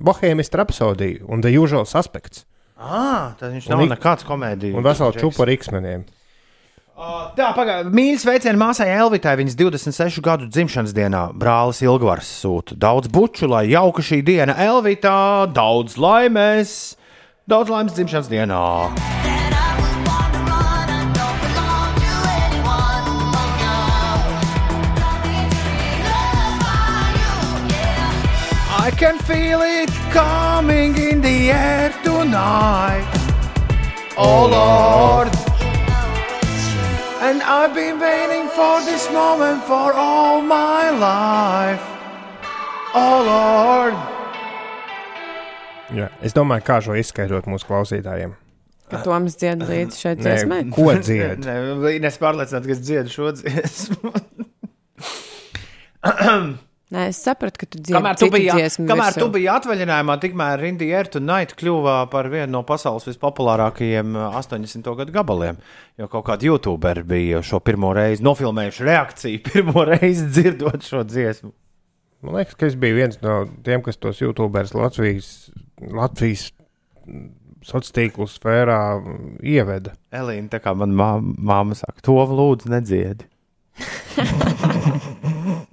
Bohēmijas rapsodiju un The Usual Suspects Ah, tad viņš Un nav ik- nekāds komēdijas. un veselu čupu ar X-meniem. Tā, pagaidi. Mīļš sveicienu māsai Elvitai viņas 26 gadu dzimšanas dienā. Brālis Ilgvars sūta daudz buču, lai jauka šī diena Elvitā, daudz laimes, daudz laimes dzimšanas dienā. Can feel it coming in the air tonight. Oh Lord. And I've been waiting for this moment for all my life. Oh Lord. Jā. Es domāju, kā šo izskaidrot mūsu klausītājiem. Ka Toms dzied līdzi šai dziesmai. ko dzied? Nē, es pārliecināts, ka es dziedu šo dziesmu. Nē, es sapratu, ka tu dziedi Kamēr tu biji, dziesmu. kamēr virsū. tu biji atvaļinājumā, tikmēr Rindy Air Tonight kļuva par vienu no pasaules vispopulārākajiem uh, 80. gadu gabaliem. Jo kaut kādi youtuberi bija šo pirmo reizi nofilmējuši reakciju, pirmo reizi dzirdot šo dziesmu. Man liekas, ka es biju viens no tiem, kas tos YouTuberus Latvijas, Latvijas sociālo tīklu sfērā mm, ieveda. Elīna, tā kā manā māma saka, to lūdzu nedziedi.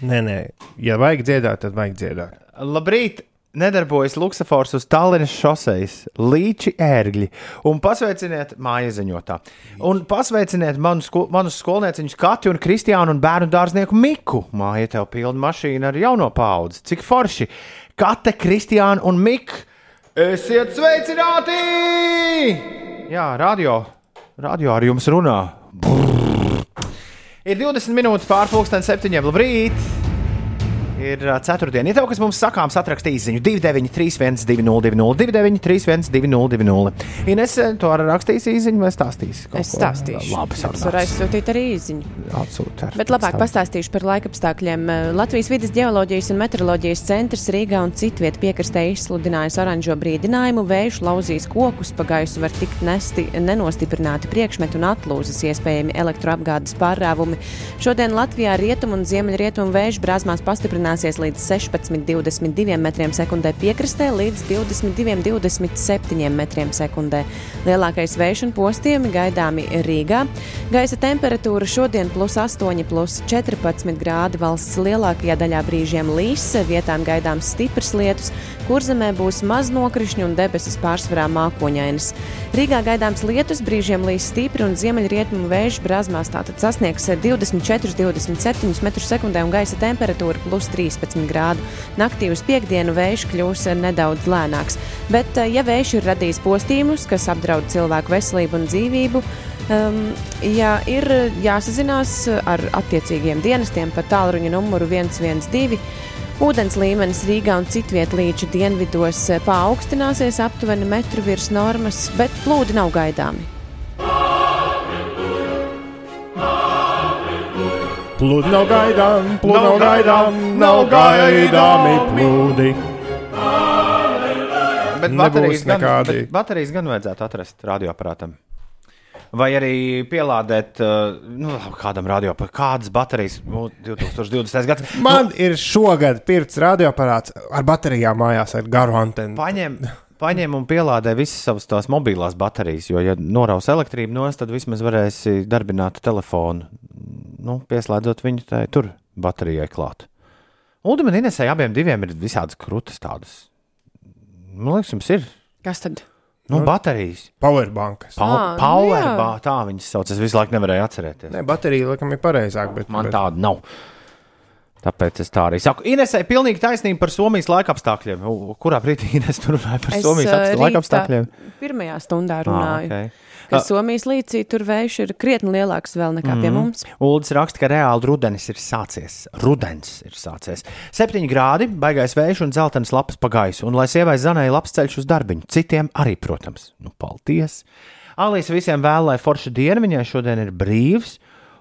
Nē, nē, ja vajag dziedāt, tad vajag dziedāt. Labrīt, nedarbojas luksafors uz Tallinas šoseis, līči ērgļi. Un pasveiciniet mājas ziņotā. Un pasveiciniet manu sko manus skolnieciņus Katju un Kristiānu un bērnu dārznieku Miku. Māja tev pilna mašīna ar jauno paudzi. Cik forši! Kate, Kristiāna un Mika! Esiet sveicināti! Jā, radio, radio ar jums runā. Brrr. Ir 20 minūtes pārpusdienas septiņiem. Labrīt! Ir ceturtdiena. Ja tev kas mums sakāms, atrakstīs īsiņu 293, 202, 293, 202. Ines, tu arī rakstīsi īsiņu vai stāstīsi? kaut Es ko? stāstīšu. Labi, Es varu sarunāts. aizsūtīt arī īziņu. Atsūti ar- Bet labāk pastāstīšu par laikapstākļiem. Latvijas vidas geoloģijas un meteoroloģijas centrs Rīgā un citviet piekrastē izsludinājis oranžo brīdinājumu. Vējš lauzīs kokus, pa gaisu var tikt nesti nenostiprināti priekšmeti un atlūzas, iespējami elektroapgādes pārrāvumi. Šodien Latvijā rietumu un ziemeļrietumu vējš brāzmās pastiprināsies līdz 16,22 metriem sekundē piekrastē līdz 22,27 metriem sekundē. Lielākais vējš un postījumi gaidāmi Rīgā. Gaisa temperatūra šodien plus 8, plus 14 grādi valsts lielākajā daļā brīžiem līs, vietām gaidāms stiprs lietus, kur zemē būs maz nokrišņu un debesis pārsvarā mākoņainas. Rīgā gaidāms lietus, brīžiem līs stipri un ziemeļrietumu vējš brāzmās tātad sasniegs 24-27 m2 un gaisa temperatūra plus 13 grādu. Naktī uz piekdienu vējš kļūs nedaudz lēnāks, bet eh, ja vējš ir radījis postījumus, kas apdraud cilvēku veselību un dzīvību, Um, ja ir jāsazinās ar attiecīgiem dienestiem pa tālruņa numuru 112, ūdens līmenis Rīgā un citviet līča dienvidos eh, paaugstināsies aptuveni metru virs normas, bet plūdi nav gaidāmi. Plūdi nav gaidām, plūdi nav gaidām, nav gaidāmi plūdi. Bet baterijas gan, bet baterijas gan vajadzētu atrast radioaparātam. Vai arī pielādēt uh, nu, kādam radioaparātam, kādas baterijas nu, 2020. gads. Man ir šogad pirts radioaparāts ar baterijām mājās, ar garu antenu. Paņem, paņem un pielādē visas savas tās mobilās baterijas, jo, ja noraus elektrību no tad vismaz varēsi darbināt telefonu, nu, pieslēdzot viņu tai tur baterijai klāt. Un man Inesai abiem diviem ir visādas krūtis tādas. Man liekas, jums ir. Kas tad? Nu, baterijas. Powerbankas. Pa Ā, nu jā. Tā viņas sauc. Es visu laiku nevarēju atcerēties. Nē, baterija laikam ir pareizāk, bet Man bet... tāda nav. Tāpēc es tā arī saku. Inesai pilnīgi taisnība par Somijas laikapstākļiem. U- Kurā brīdī Ines runāja par Es, Somijas apst- rītā laikapstākļiem? Pirmajā stundā Ah, runāju. okay. Ka Ah. Somijas līcī tur vējš ir krietni lielāks vēl nekā pie mums. Uldis raksta, ka reāli rudenis ir sācies. Rudens ir sācies. Septiņi grādi, baigais vējš un dzeltenas lapas pa gaisu. Un lai sievai zanēja labs ceļš uz darbiņu, citiem arī, protams. Nu, paldies! Alīs visiem vēl, lai forša diena viņai šodien ir brīvs.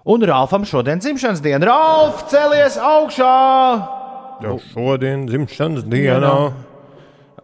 Un Ralfam šodien dzimšanas diena. Ralf, celies augšā! Jau šodien, dzimšanas dienā.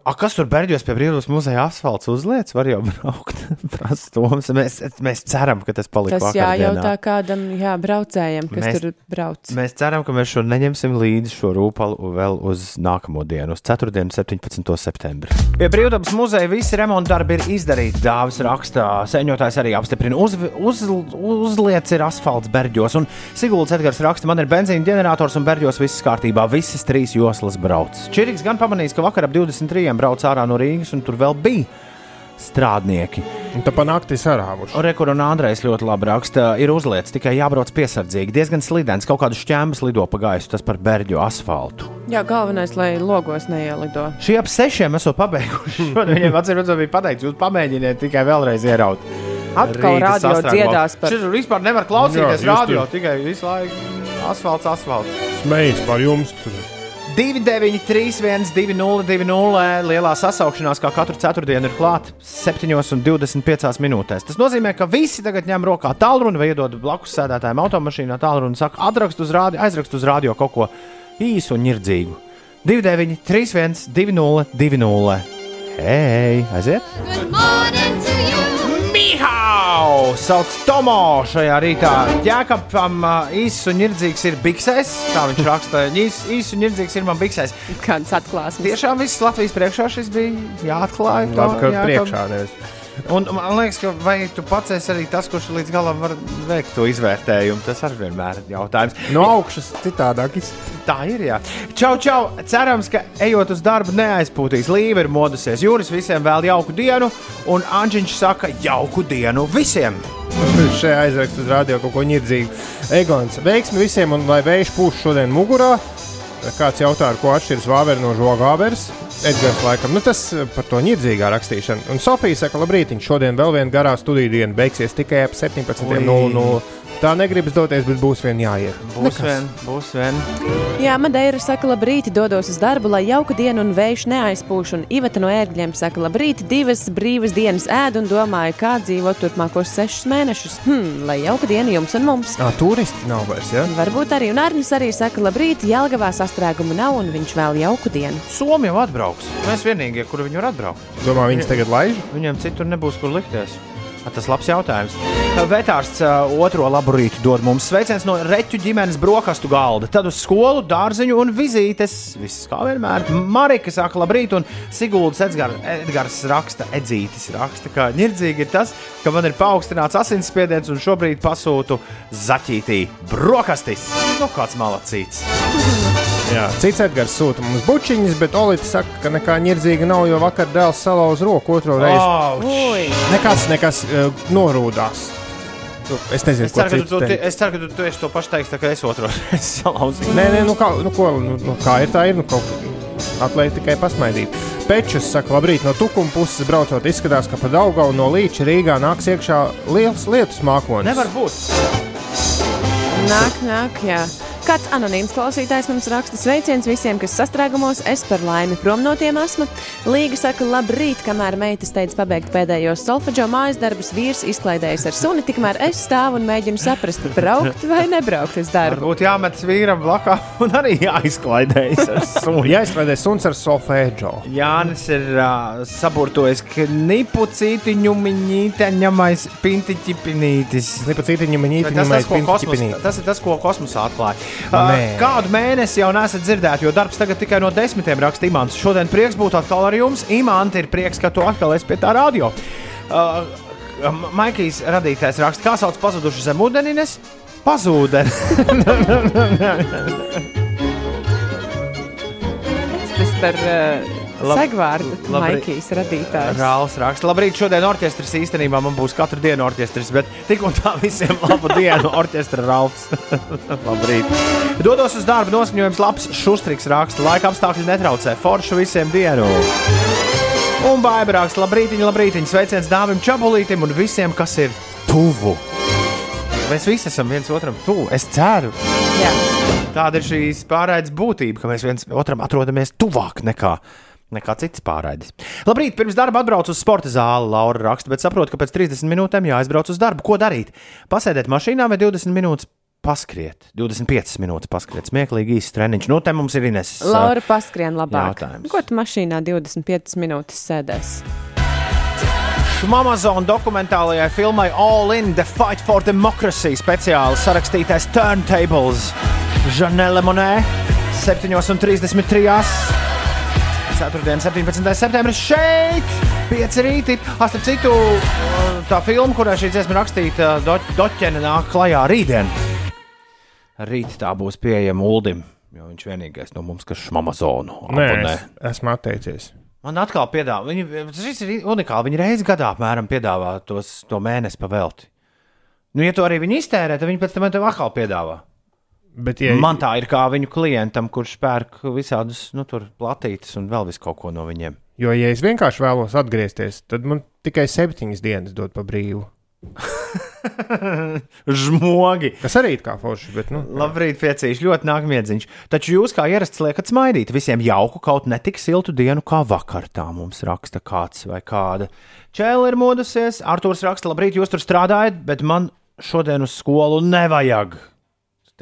A, kas tur Berģos pie brīvības muzeja asfalts uzliec? Var jau braukt. Prasa Toms. Mēs, mēs ceram, ka tas paliks Tas vakardienā. jājautā kādam jā, braucējam, kas Mēs- tur brauc. Mēs ceram, ka mēs šo neņemsim līdzi šo rūpalu vēl uz nākamo dienu, uz 4. un 17. septembri. Pie brīvdabas muzeja visi remonta darbi ir izdarīti. Dāvis rakstā, sēņotājs arī apstiprina. Uz, uz, uzliec ir asfalts Berģos, un Siguldas Edgars raksta, man ir benzīna ģenerators un Berģos viss kārtībā. Visas trīs joslas brauc. Čiriks gan pamanījis, ka vakar ap 23. Brauc ārā no Rīgas, un tur vēl bija strādnieki. Un tā pa nakti sarāvuši. Rekur un Andrejs ļoti labi raksta, ir uzliets, tikai jābrauc piesardzīgi. Diezgan slidens, kaut kādu šķēmas lido pa gaisu, tas par berģu asfaltu. Jā, galvenais, lai logos neielido. Šī ap sešiem esmu pabeiguši. Viņiem atceros, bija pateikts, jūs pamēģiniet tikai vēlreiz ieraut. Atkal sastrēgumā. dziedās par- Šis tur vispār nevar klausīties Jā, radio, tur- tikai visu laiku asfalts, asfalts. Smējas par jums. Tur. 293, 202, lielā sasaukšanās, kā katru ceturtdienu, ir klāta 7,25 minūtēs. Tas nozīmē, ka visi tagad ņem rokā tālruni vai iedod blakus sēdētājiem automašīnā tālruni un saka, atrakst uz rādio, aizrakst uz rādio kaut ko īsu un nirdzīgu. 29, 31, 20, 20. Hei, aiziet! Mihau! Sauc Tomo šajā rītā. Jākapam īsts un nirdzīgs ir biksēs. Tā viņš raksta. Īs, īsts un nirdzīgs ir man biksēs. Kādas atklāsmes? Tiešām viss Latvijas priekšā šis bija jāatklāj. to, Labi, ka priekšā nevis. Un man liekas, ka vai tu pats esi arī tas, kurš līdz galam var veikt to izvērtējumu. Tas arī vienmēr ir jautājums. No augšas citādāk. Tā ir. Jā. Čau, čau! Cerams, ka ejot uz darbu neaizpūtīs līnija, ir modusies. Jūras visiem vēl jauku dienu, un Anģiņš saka jauku dienu visiem! Šajā aizrakstā uz rādio kaut ko nirdzīgu. Egons, veiksmi visiem, un lai vējš pūš šodien mugurā. Kāds jautā, ar ko atšķiras vāveres no žogāberes? Edgars, laikam, nu tas eh, par to nirdzīgā rakstīšanu. Un Sofija saka, labrīt, šodien vēl viena garā studiju diena beigsies tikai ap 17.00. Tā negribas doties, bet būs vien jāiet. Būs vien, būs vien. Jā, Madeira saka, labrīt, dodos uz darbu, lai jauka diena un vējš neaizpūš. Un Iveta no ērgļiem saka, labrīt, divas brīvas dienas ēdu un domāju, kā dzīvot turpmākos sešus mēnešus. Hmm, lai jauka diena jums un mums. Ā, turisti nav vairs, ja? Varbūt arī, un Arnis arī saka, labrīt, Jelgavā sastrēguma nav un viņš vēl jauku dienu. Somija jau atbrauks. Mēs vienīgie, kur viņi var atbraukt. Domā, viņas tagad laiž? Viņiem citur nebūs kur likties. A, Tas labs jautājums. Vētārsts uh, otro labu rītu dod mums sveiciens no reķu ģimenes brokastu galda. Tad uz skolu, dārziņu un vizītes. Viss kā vienmēr. Marika saka, labrīt, un Siguldas Edgars, Edgars raksta, Edzītis raksta, ka ņirdzīgi ir tas, ka man ir paaugstināts asinsspiediens un šobrīd pasūtu zaķītī brokastis. Nu, kāds malacīts. Jā. Cits Edgars sūta mums bučiņas, bet Olīte saka, ka nekā nirdzīga nav, jo vakar dēls salauz roku otro reizi. Ui, Nekas, nekas uh, norūdās. Nu, Es nezinu, Es ceru, ka tu, tu, es ceru, ka tu, tu to pašu teiks, tā kā es otru reizi salauzīju. Nē, nē, nu kā, nu, ko, nu, nu, kā ir, tā ir. Nu, kaut Atliek tikai pasmaidīt. Pečus saka, labrīt, no tukuma puses braucot, izskatās, ka pa Daugau no Līča Rīgā nāks iekšā liels lietus mākonis. Nevar būt. Nāk, nāk, jā. Kāds anonīms klausītājs mums raksta sveiciens visiem, kas sastrēgumos, es par laimi prom no tiem esmu. Līga saka, labrīt, kamēr meita steidz pabeigt pēdējos solfeģo mājas darbus, vīrs izklaidējas ar suni, tikmēr es stāvu un mēģinu saprast, braukt vai nebraukt uz darbu. Varbūt jāmet vīram blakā un arī jāizklaidējas ar sunu. Jāizslēdz suns ar solfēģo. Jānis ir uh, saburtojis knipu cītiņu miņīte ņemais pintiķipinītis. Minīti, Tas, tas, ņemais ko kosmos, pintiķipinīt. Tas ir tas, ko kosmosā atklāja. Nē. kādu mēnesi jau nesat dzirdēti, jo darbs tagad tikai no desmitiem raksta Imants. Šodien prieks būt atkal ar jums. Imants ir prieks, ka tu atkal esi pie tā radio. Uh, Maikijs radītais raksta, kā sauc pazudušu zem ūdenines? Pazūdeni. Tas par uh, Lab- segvārdu. Maikijas radītājs. Rāls raksta, labrīt, šodien orķestris īstenībā man būs katru dienu orķestris, bet tik un tā visiem labu dienu orķestra Rāls. labrīt. Dodos uz darbu, noskaņojums labs, šustriks raksta, laika apstākļi netraucē, foršu visiem dienu. Un baiba raksta, labrīt, labrīt, sveiciens dāvim čabulītim un visiem, kas ir tuvu. Mēs visi esam viens otram tuvu. Es ceru, Jā. tāda ir šīs pārraides būtība, ka mēs viens otram atrodamies tuvāk nekā. Nekā cits pārraidis. Labrīt, pirms darba atbraucu uz sporta zāli, Laura raksta, bet saprotu, ka pēc 30 minūtēm jāaizbrauc uz darbu. Ko darīt? Pasēdēt mašīnā vai 20 minūtes paskriet? 25 minūtes paskriet, smieklīgi īsts treniņš. Nu, te mums ir Ines. Laura paskrien labāk. jautājums. Ko tu mašīnā 25 minūtes sēdēs? Amazon dokumentālajai filmai All In The Fight for Democracy speciāli sarakstītais Turntables Žanele Monē 7.33. Ceturtdien, 17. septembris šeit, 5 rīti. Ah, starp citu, tā filma, kurā šī dziesma rakstīta, do, Doķene nāk klajā rītdien. Rīt tā būs pieejama Uldim, jo viņš vienīgais no mums, kas šmamazonu Nē, es esmu atteicies. Man atkal piedāvā, viņi, šis ir unikāli. Viņi reizi gadā apmēram piedāvā tos, to mēnesi pavelti. Nu, ja to arī viņi iztērē, tad viņi pēc tam tev atkal piedāvā. Bet, ja, Man tā ir kā viņu klientam, kurš pērk visādus nu, tur platītas un vēl visu kaut ko no viņiem. jo, ja es vienkārši vēlos atgriezties, tad man tikai septiņas dienas dod pa brīvu. Žmogi! Kas arī ir kā forši, bet, nu, Labrīt, piecīši, ļoti nāk miedziņš. Taču jūs, kā ierasts, liekat smaidīt. Visiem jauku, kaut ne tik siltu dienu kā vakar. Tā mums raksta kāds vai kāda. Čēlis ir modusies, Arthurs raksta, labrīt, jūs tur strādājat, bet man šodien uz skolu nevajag.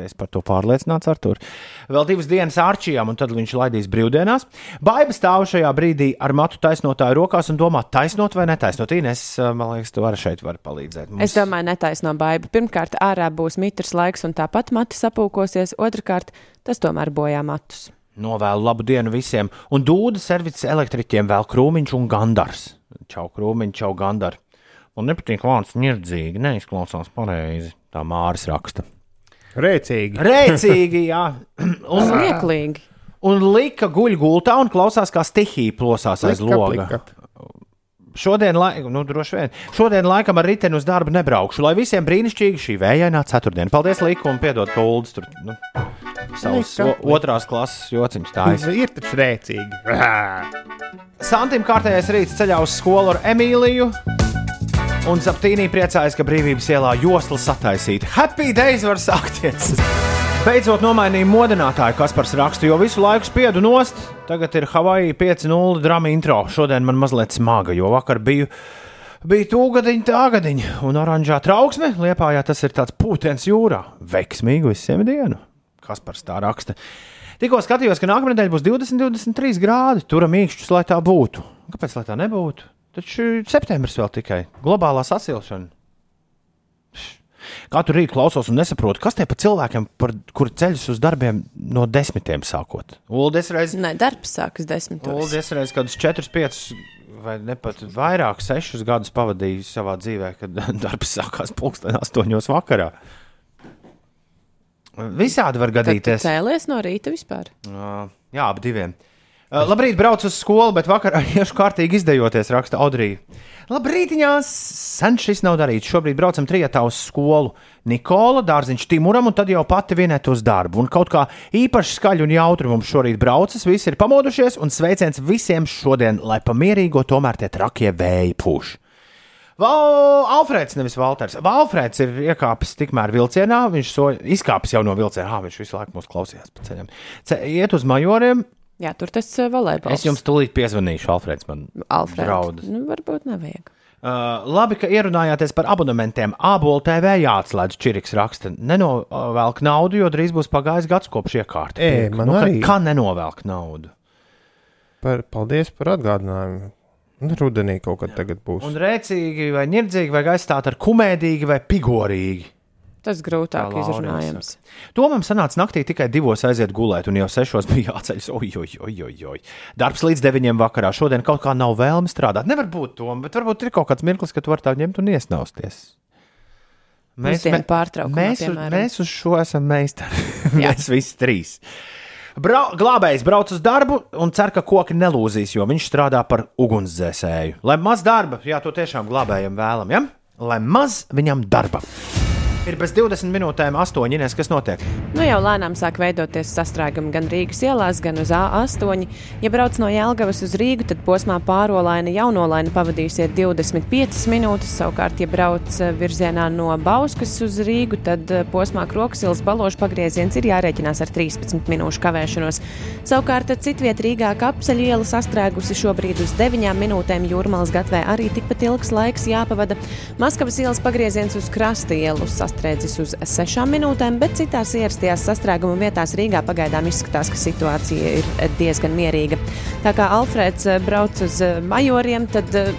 Es par to pārliecināts, Artur. Vēl divas dienas ārčījām, un tad viņš laidīs brīvdienās. Baiba stāv šajā brīdī ar matu taisnotāju rokās un domā, taisnot vai netaisnot. Ines, man liekas, tu vari šeit var palīdzēt. Mums... Es domāju, netaisno baidu. Pirmkārt, ārā būs mitrs laiks, un tāpat mati sapūkosies. Otrakārt, tas tomēr bojā matus. Novēlu labu dienu visiem, un dūda services elektriķiem vēl krūmiņš un gandars. Čau, krūmiņš, čau, gandars. Man nepatīk vārds nirdzīgi, neizklausās pareizi. Tā Māris raksta. Rēcīgi. Rēcīgi, jā. Un, Smieklīgi. un lika guļ gultā un klausās, kā stihija plosās aiz Plikat, loga. plikat. Šodien, lai, nu, droši vien, šodien laikam ar riteni uz darbu nebraukšu, lai visiem brīnišķīgi šī vējainā ceturtdiena. Paldies, Liku, un piedod, ka Uldis tur nu, savus Lika, o- otrās klases jociņus stājas. Ir taču rēcīgi. Santim kārtējais rīts ceļā uz skolu ar Emīliju. Un Zaptīnī priecājas, ka brīvības ielā josla sataisīta. Happy days var sākties! Beidzot nomainīja modinātāju, kas par rakstu, jo visu laiku spiedu nost. Tagad ir Havaja 5.0 drama intro. Šodien man mazliet smaga, jo vakar biju. Bija tūgadiņa, tāgadiņa un oranžā trauksme. Liepājā tas ir tāds pūtens jūrā. Veiksmīgu visiem dienu. Kas par tā raksta? Tikko skatījos, ka nākamā nedēļa būs 20, 23 grādi. Turam mīkšķus, lai tā būtu. Kāpēc lai tā nebūtu? Taču septembris vēl tikai globālā sasilšana. Katru rītu klausos un nesaprotu, kas tie pa cilvēkiem, par, kur ceļus uz darbiem no desmitiem sākot. Uldis reiz, Nē, darbs sākas desmitos. Uldis reiz kādus 4, 5 vai ne pat vairāk, 6 gadus pavadīju savā dzīvē, kad darbs sākās pulksten 8 vakarā. Visādi var Tad tu gadīties. cēlies no rīta vispār. Uh, jā, ap diviem. Uh, labrīt, braucu uz skolu, bet vakarā iešu kārtīgi izdejoties, raksta Audrija. Labrīt, viņās! Sen šis nav darīts. Šobrīd braucam trijotā uz skolu. Nikola, dārziņš Timuram, un tad jau pati vienēt uz darbu. Un kaut kā īpaši skaļi un jautri mums šorīt braucas, visi ir pamodušies, un sveiciens visiem šodien, lai pamierīgo tomēr tie trakie vēji pūš. Val, Alfrēds, nevis Valters. Valfrēds ir iekāpis tikmēr vilcienā. Viņš so, izkāpis jau no vilciena. Ah, viņš visu laiku mūs klausījās pa ceļam. Ce, iet uz majoriem. Jā, tur tas uh, volejbols. Es jums tūlīt piezvanīšu, Alfrēds. Man Alfred. draud. Nu, varbūt nevajag. Uh, labi, ka ierunājāties par abonementiem. Ābola TV jāatslēdz, Čiriks raksta. Nenovelk naudu, jo drīz būs pagājis gads kopš iekārta. Ē, tiek. man nu, arī. Kā, kā nenovelk naudu? Par, paldies par atgādinājumu. Un Rudenī kaut kad tagad būs. Un rēcīgi vai nirdzīgi vajag aizstāt ar kumēdīgi vai pigorīgi. Tas grūtāk izrunājams. To man sanāca naktī tikai divos aiziet gulēt, un jau sešos bija jāceļas. Oi, oi, oi, oi. Darbs līdz deviņiem vakarā. Šodien kaut kā nav vēlme strādāt. Nevar būt to, bet varbūt ir kaut kāds mirklis, kad tu vari tā ņemt un iesnausties. Me- pārtraukumā, mēs, uz, mēs uz šo esam meistari. Mēs visi trīs. Brau, glābējs brauc uz darbu un cer, ka koki nelūzīs, jo viņš strādā par ugunsdzēsēju. Lai maz darba, jā, to tiešām glābējam vēlam, ja? Lai maz viņam darba. Ir bez 20 minūtēm, 8. Ines, kas notiek? Nu, jau lēnām sāk veidoties sastrēgumi gan Rīgas ielās, gan uz A8. Ja brauc no Jālgavas uz Rīgu, tad posmā pārolaina jaunolaina pavadīsiet 25 minūtes. Savukārt, ja brauc eh, virzienā no Bauskas uz Rīgu, tad eh, posmā Kroksilas balošu pagrieziens ir jārēķinās ar 13 minūšu kavēšanos. Savukārt, citviet Rīgā kapceļa iela sastrēgusi šobrīd uz 9 minūtēm. Jūrmālas gatvē arī tikpat ilgs laiks jāpavada. Maskavas ielas pagrieziens uz krasta ielu sastrēdzis uz 6 minūtēm, bet citās ierastajās sastrēguma vietās Rīgā pagaidām izskatās, ka situācija ir diezgan mierīga. Tā kā Alfrēds eh, brauc uz eh, majoriem, tad eh,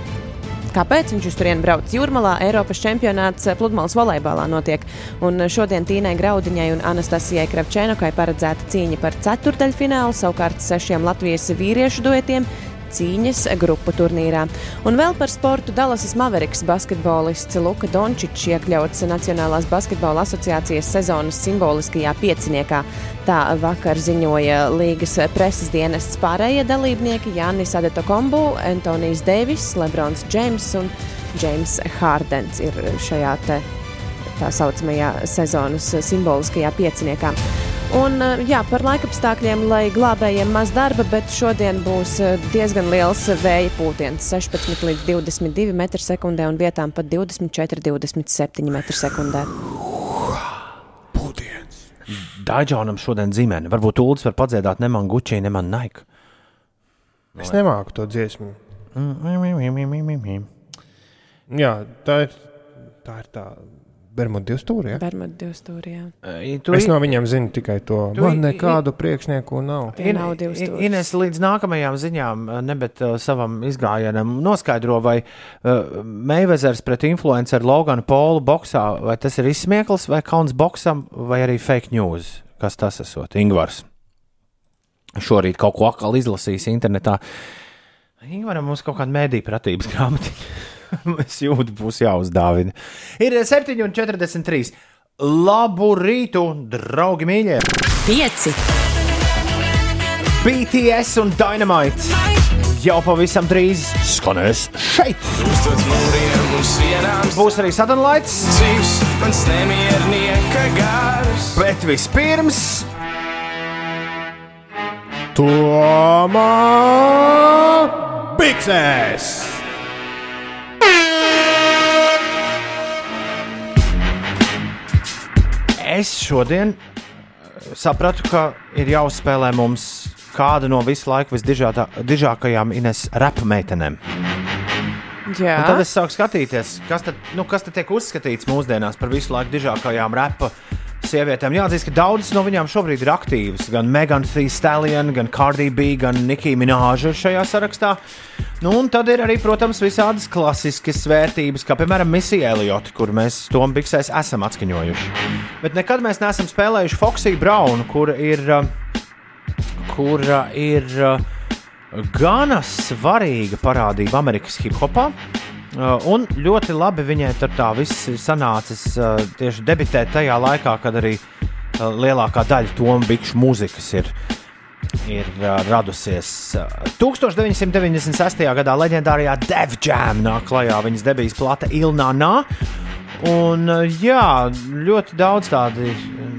Kāpēc viņš uz turieni brauc? Jūrmalā Eiropas čempionāts pludmales volejbolā notiek. Un šodien Tīnai Graudiņai un Anastasijai Kravčēnokai paredzēta cīņa par ceturdaļfinālu, savukārt sešiem Latvijas vīriešu duetiem cīņas grupu turnīrā. Un vēl par sportu Dallasas Mavericks basketbolists Luka Dončičs iekļauts Nacionālās basketbola asociācijas sezonas simboliskajā pieciniekā. Tā vakar ziņoja līgas preses dienests pārējie dalībnieki Jānis Adetokombu, Antonijs Deivis, Lebrons Džeims un Džeims Hārdens ir šajā te tā saucamajā sezonas simboliskajā pieciniekā. Un, eh, jā, par laikapstākļiem, lai glābējiem maz darba, bet šodien būs eh, diezgan liels vēja pūtiens - 16 līdz 22 m2 un vietām pat 24, 27 m2. Daidžonam šodien dzimene. Varbūt Ulas var padziedāt ne man Gucci, ne man Nike. Es nemāku to dziesmu. Jā, tā ir tā, ir tā Bermuda divstūra. Ja? Bermuda divstūrijā. Tu, Es no viņiem zinu tikai to. Tu Man i- nekādu priekšnieku nav. Tie nav. Ines līdz nākamajām ziņām, ne bet uh, savam izgājienam, noskaidro, vai uh, Meivezers pret influenceru Loganu Polu boxā, vai tas ir izsmieklis vai kauns boxam, vai arī fake news. Kas tas esot? Ingvars. Šorīt kaut ko atkal izlasījis internetā. Ingvaram mums kaut kāda mēdīņa pratības grāmatiņa. es jūtu, būs jāuzdāvina. Ir 7,43. Labu rītu, draugi mīļie! 5, BTS un Dynamite jau pavisam drīz skanēs šeit. Būs arī gars bet vispirms Tomā Biksēs! Es šodien sapratu, ka ir jāuzspēlē mums kāda no visu laiku visdižākajām Ines rapa meitenēm. Jā, Un tad es sāku skatīties, kas tad, nu, kas tad tiek uzskatīts mūsdienās par visu laiku dižākajām repa sievietēm. Jāatzīst, ka daudzas no viņām šobrīd ir aktīvas. Gan Megan Stallion, gan Cardi B, gan Nicki Minaj ir šajā sarakstā. Nu, un tad ir arī, protams, visādas klasiskas vērtības, kā piemēram Missija Eliota, kur mēs to biksēs esam atskaņojuši. Bet nekad mēs neesam spēlējuši Foxy Brown, kur ir, uh, kur uh, ir uh, gana svarīga parādība Amerikas hip hopā. Uh, Un ļoti labi viņai tur tā viss ir sanācis uh, tieši debitēt tajā laikā, kad arī uh, lielākā daļa Tomu Bikšu mūzikas ir, ir uh, radusies. Uh, 1996. gadā leģendārajā Dev Jam nāk klajā viņas debijas plate Ilnā Nā. Un, uh, jā, ļoti daudz tādi,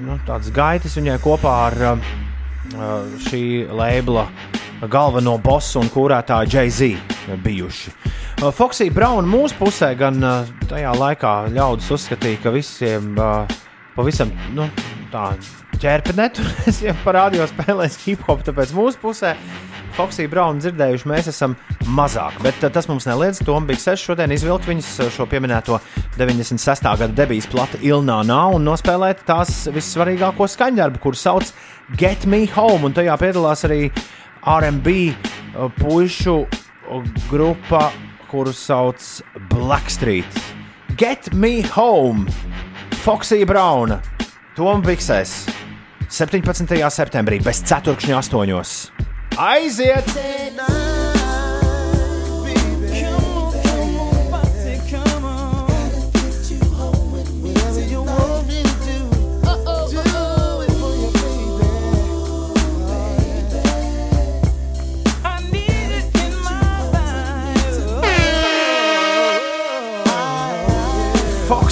nu, tādas gaitas viņai kopā ar uh, šī labela galveno bosu un kūrētāju Jay-Z bijuši. Uh, Foxy Brown mūsu pusē gan uh, tajā laikā ļaudis uzskatīja, ka visiem pavisam nu, tā ķērpa neturēs, ja parādījos spēlēs hip hop, tāpēc mūsu pusē Foxy Brown dzirdējuši mēs esam mazāk. Bet tas mums neliedz Tom Bigses šodien izvilkt viņas šo pieminēto 96. gada debijas plati Ilnā Nā un nospēlēt tās vissvarīgāko skaņdarbu, kuru sauc Get Me Home, un tajā piedalās arī R&B uh, puišu uh, grupa, kuru sauc Blackstreet. Get Me Home, Foxy Brauna, Tom Biksēs, 17. septembrī, bez ceturkšņa astoņos. Aiziet!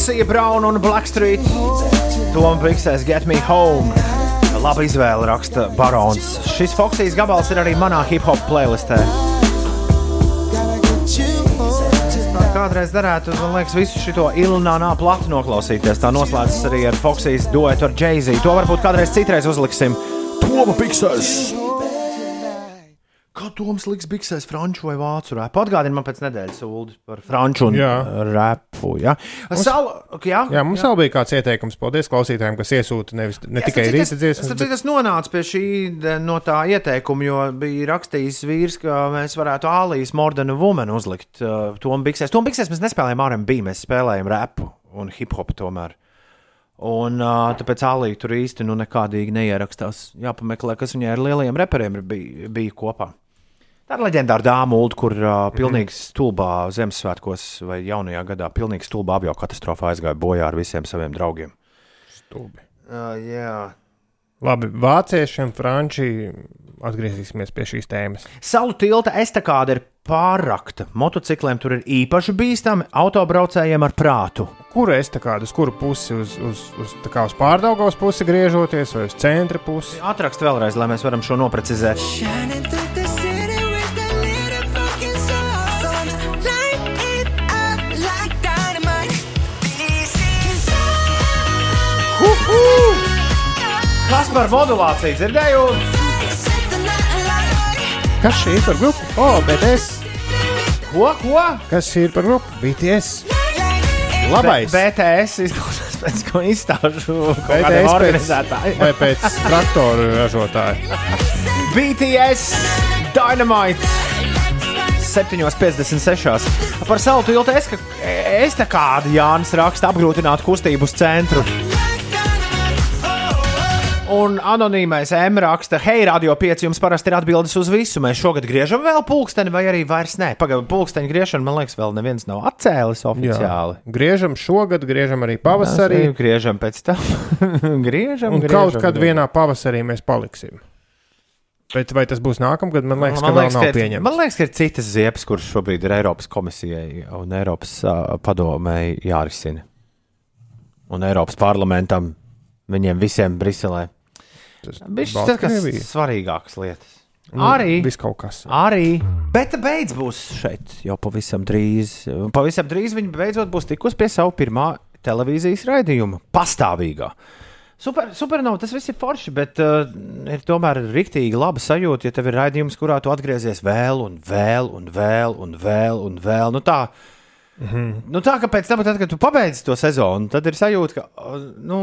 Foxy Brown un Blackstreet. Tom Biksēs Get Me Home. Labi izvēle, raksta Barons. Šis Foxijas gabals ir arī manā hip hop playlistē. Kādreiz derētu, man liekas, visu šo ilnānā platu noklausīties. Tā noslēdzas arī ar Foxijas duetu ar Jay-Z. To varbūt kādreiz citreiz uzliksim. Toma Biksēs! Kā Toms liks biksēs franču vai vācu repu? Atgādini man pēc nedēļas ulu par franču un Jā. repu. Ja? Sal, jā, Jā, mums vēl bija kāds ieteikums. Paldies klausītājiem, kas iesūta nevis, ne tikai rīta dziesmas, bet... bet Es nonācu pie šī no tā ieteikuma, jo bija rakstījis vīrs, ka mēs varētu Ālijas Mordena Woman uzlikt uh, Tomu Biksēs. Tomu Biksēs mēs nespēlējam R&B, mēs spēlējam repu un hip hop tomēr. Un uh, tāpēc Ālija tur īsti nu, nekādīgi neierakstās. Jāpameklē, kas viņai ar lielajiem reperiem ir bij, bija kopā. Tā ir leģendāra dāma, Ulu, kur uh, pilnīgi stulbā Ziemassvētkos vai jaunajā gadā pilnīgi stulbā avio katastrofā aizgāja bojā ar visiem saviem draugiem. stulbi. Uh, jā. Labi, vāciešiem, franči, atgriezīsimies pie šīs tēmas. Salu tilta estakāde ir pārrakta. Motocikliem tur ir īpaši bīstami, autobraucējiem ar prātu. Kur es tā kādu, uz kuru pusi, uz, uz, uz, uz pārdaugos pusi griežoties, vai uz centra pusi? Atrakst vēlreiz, lai mēs varam šo noprecizēt. Shining Kas par modulāciju dzirdējot? Kas šī ir par grupu? O, oh, BTS! Ko? ko? Kas ir par grupu? BTS! Labais! B BTS izklausās pēc ko izstāžu BTS organizētāji. vai pēc traktoru ražotāja? BTS Dynamite 7,56. Par tiltu es, ka es tā kāda Jānis raksta apgrūtināt kustību uz centru. Un anonīmais M raksta, hei, radio 5 jums parasti ir atbildes uz visu. Mēs šogad griežam vēl pulksteni, vai arī vairs nē. Pagaidā, pulksteņa griešana, man liekas, vēl neviens nav atcēlis oficiāli. Griežam šogad, griežam arī pavasarī. Mēs griežam pēc tam. griežam, Un griežam, kaut kad griežam. vienā pavasarī mēs paliksim. Bet vai tas būs nākamgad? Man liekas, Man liekas, nav ka ir- pieņemts. Man liekas, ka ir citas ziepes, kuras šobrīd ir Eiropas komisijai un Eiropas uh, padomēji jārisina. Un Eiropas parlamentam, viņiem visiem Briselē. Viņš ir tas, kas Baltkrievija. svarīgākas lietas. Nu, Arī. Viss kaut kas. Arī. Bet beidz būs šeit jau pavisam drīz. Pavisam drīz viņi beidzot būs tikusi pie savu pirmā televīzijas raidījuma. Pastāvīgā. Super, supernova, tas viss ir forši, bet uh, ir tomēr rīktīgi laba sajūta, ja tev ir raidījums, kurā tu atgriezies vēl un vēl un vēl un vēl un vēl. Nu, tā, mm -hmm. nu, tā ka pēc tam, tad, kad tu pabeidz to sezonu, tad ir sajūta, ka uh, nu,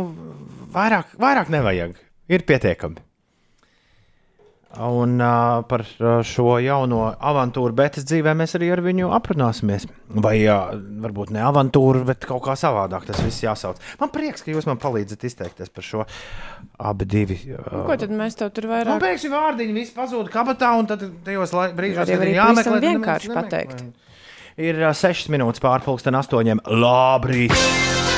vairāk, vairāk nevajag. Ir pietiekami. Un uh, par šo jauno avantūru Betas dzīvē mēs arī ar viņu aprunāsimies. Vai uh, varbūt ne avantūru, bet kaut kā savādāk tas viss jāsauc. Man prieks, ka jūs man palīdzat izteikties par šo abi divi. Uh, Ko tad mēs tev tur Man vairāk? pēkšņi vārdiņi viss pazūd kabatā, un tad tajos brīžos, jau ir jāmeklē, tad vienkārši neviens pateikt. nemeklē. Ir uh, 6 minūtes pārpusdien, 8. Labrīt!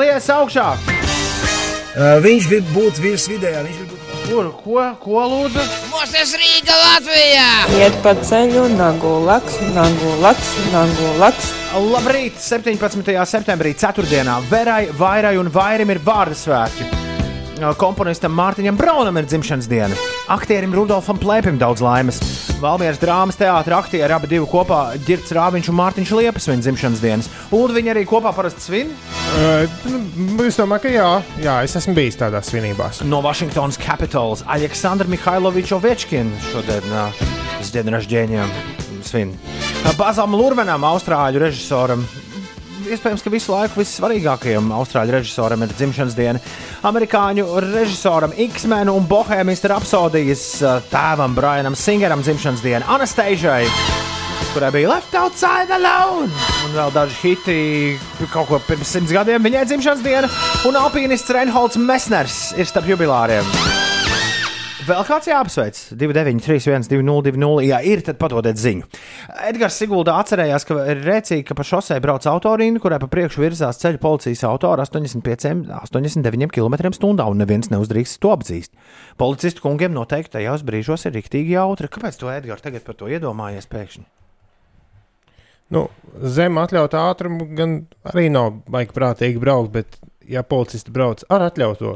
Cēlies augšā! Uh, viņš grib būt virs vidējā. Viņš grib būt Kur, ko, ko lūdzu? Mūsu Rīga Latvijā! Iet pa ceļu, nagu laks, nagu laks, nagu laks. Labrīt! 17. septembrī, 4. Verai, Vairai un Vairim ir vārdu svētki. Komponistam Mārtiņam Braunam ir dzimšanas diena. Aktierim Rudolfam Plēpim daudz laimes. Valmieras drāmas teātris aktieri abi divi kopā - Girts Rāviņš un Mārtiņš Liepas viņa dzimšanas dienas. Un viņi arī kopā parasti svin Uh, nu, es domāju, ka jā, jā, es esmu bijis tādās svinībās. no Washingtonas Capitals. Aleksandrs Mihailovičs Ovečkin šodien uh, z dienasģēņiem svin. Uh, Bazam Lurvenam, austrāļu režisoram. Iespējams, ka visu laiku vissvarīgākajam austrāļu režisoram ir dzimšanas diena. Amerikāņu režisoram X-Men un Bohēmijas rapsodijas uh, tēvam Brianam Singeram dzimšanas diena Anastēžai, kurai bija Left Outside Alone. Un vēl daži hiti kaut ko pirms simts gadiem viņai dzimšanas diena. Un alpīnists Reinholds Mesners ir starp jubilāriem. Vēl kāds jāapsveic? 293, 202, ja ir, tad padodiet ziņu. Edgars Sigulda atcerējās, ka ir rēcīgi, ka pa šosei brauc autorīna, kurai pa priekšu virzās ceļu policijas auto ar 85, 89 km/h, un neviens neuzdrīkst to apzīst. Policistu kungiem noteikti tajos brīžos ir riktīgi jautri. Kāpēc to Edgars tagad par to iedomājies pēkšņi? Nu, zem atļautā ātruma gan arī nav baigi prātīgi braukt, bet, ja policisti brauc ar atļautu,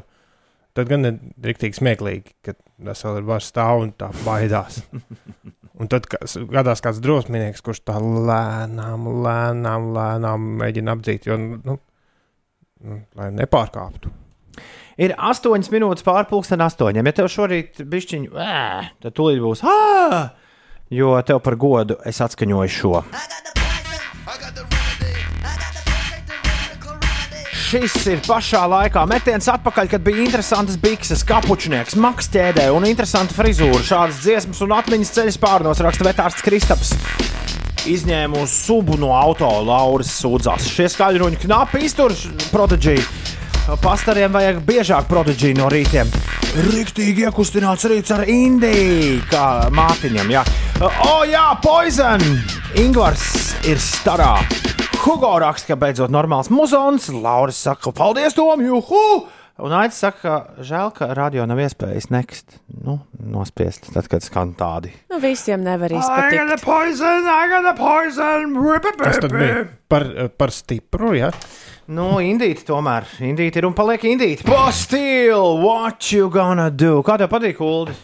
tad gan ir rīktīgi smieklīgi, ka tas vēl ir vairs stāv un tā baidās. Un tad gadās kāds drosminieks, kurš tā lēnām, lēnām, lēnām mēģina apdzīt, jo, nu, nu, lai nepārkāptu. Ir 8 minūtes pārpusdien, 8. Ja tev šorīt bišķiņu, ē, tad tūlīt būs, ah, jo tev par godu es atskaņoju šo. Šis ir pašā laikā metiens atpakaļ, kad bija interesants bikses, kapučnieks, maks ķēdē un interesanta frizūra. Šādas dziesmas un atmiņas ceļš pārnos raksta vetārsts Kristaps. Izņēmu subu no auto, Lauris sūdzās. Šie skaļruņi knapi iztur prodigiju. Pastariem vajag biežāk prodigiju no rītiem. Riktīgi iekustināts rīts ar Indiju, kā mātiņam. Jā. O, jā, poison! Ingvars ir starā. Hugo raksta, ka beidzot normāls muzons. Lauris saka, paldies, Tom, juhu! Un Aits saka, ka žēl, ka radio nav iespējas nekst, nu, nospiest, tad, kad skan tādi. Nu, visiem nevar I got izpatikt. the poison, I got the poison. Tas tad bija par, par stipru, ja? Nu, indīti tomēr. Indīti ir un paliek indīti. Postil, what you gonna do? Kā tev patīk, Uldi?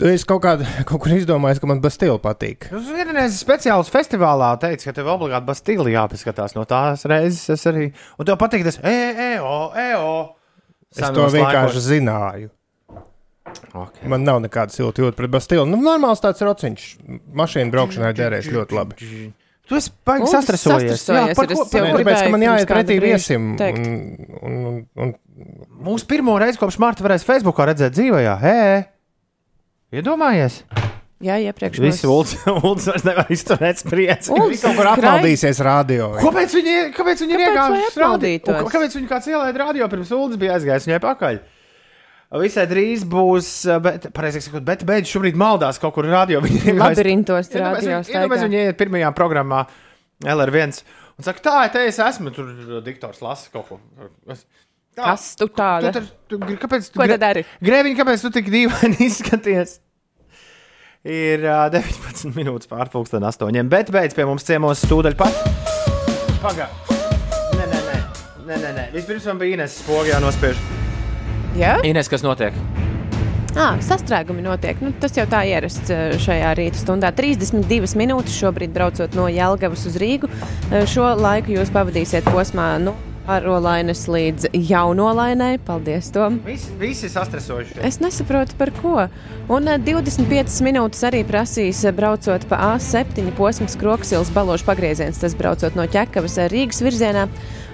Tu esi kaut, kād, kaut kur izdomājis, ka man Bastila patīk. Jūs vienreiz speciāls festivālā teicāt, ka tev obligāti Bastili jāpaskatās no tās reizes. Es arī. Un tev patīk tas e, e, o, e, o. Es to vienkārši zināju. Okay. Man nav nekāda silta jūta pret Bastilu. Nu, normāls tāds rociņš. Mašīna braukšanai derēs ļoti labi. Tu esi baigi sastrasojies. sastrasojies par ir, ko- es par- tāpēc, ka man jāiet pretī viesim. Un, un, un, un, Mūsu pirmo reizi kopš Marta varēs Facebookā redzēt dzīvajā. Hē, iedomājies! Jā, iepriekš Visi mums- ULDS vairs nevar izturēt spriedzi. Viņš kaut kur apmaldīsies radio. Kāpēc viņi, kāpēc viņi ir Kāpēc lai iegājuši? Un Kāpēc viņi kāds ielaida radio pirms ULDS bija aizgājis viņai pakaļ? Visai drīz būs, bet, pareizāk sakot, bet beidz šobrīd maldās kaut kur radio. Viņi ir Labirintos Iedomājies, radio iedomājies, staigā. Viņi iet pirmajā programmā LR1 un saka, tā, te es esmu, tur diktors lasa kaut ko. Es- Tā, Kas tu tāda? Tu, tu, tu, kāpēc tu Ko tad dari? Grēviņ, kāpēc tu tik dīvaini izskaties? Ir uh, 19 minūtes pārpusdienas astoņiem, bet beidz pie mums ciemos stūdaļ pat. Pagaid! Nē, nē, nē. nē, nē, nē. Vispirms man bija Ines spogi jānospiež. Jā? Ines, kas notiek? Ah, sastrēgumi notiek. Nu, tas jau tā ierasts šajā rīta stundā. 32 minūtes šobrīd braucot no Jelgavas uz Rīgu. Šo laiku jūs pavadīsiet posmā no Arolainas līdz Jaunolainai. Paldies, Tom! Visi, visi sastresojuši. Es nesaprotu, par ko. Un eh, 25 minūtes arī prasīs, eh, braucot pa A7 posms Kroksils balošu pagrieziens, tas braucot no Ķekavas eh, Rīgas virzienā.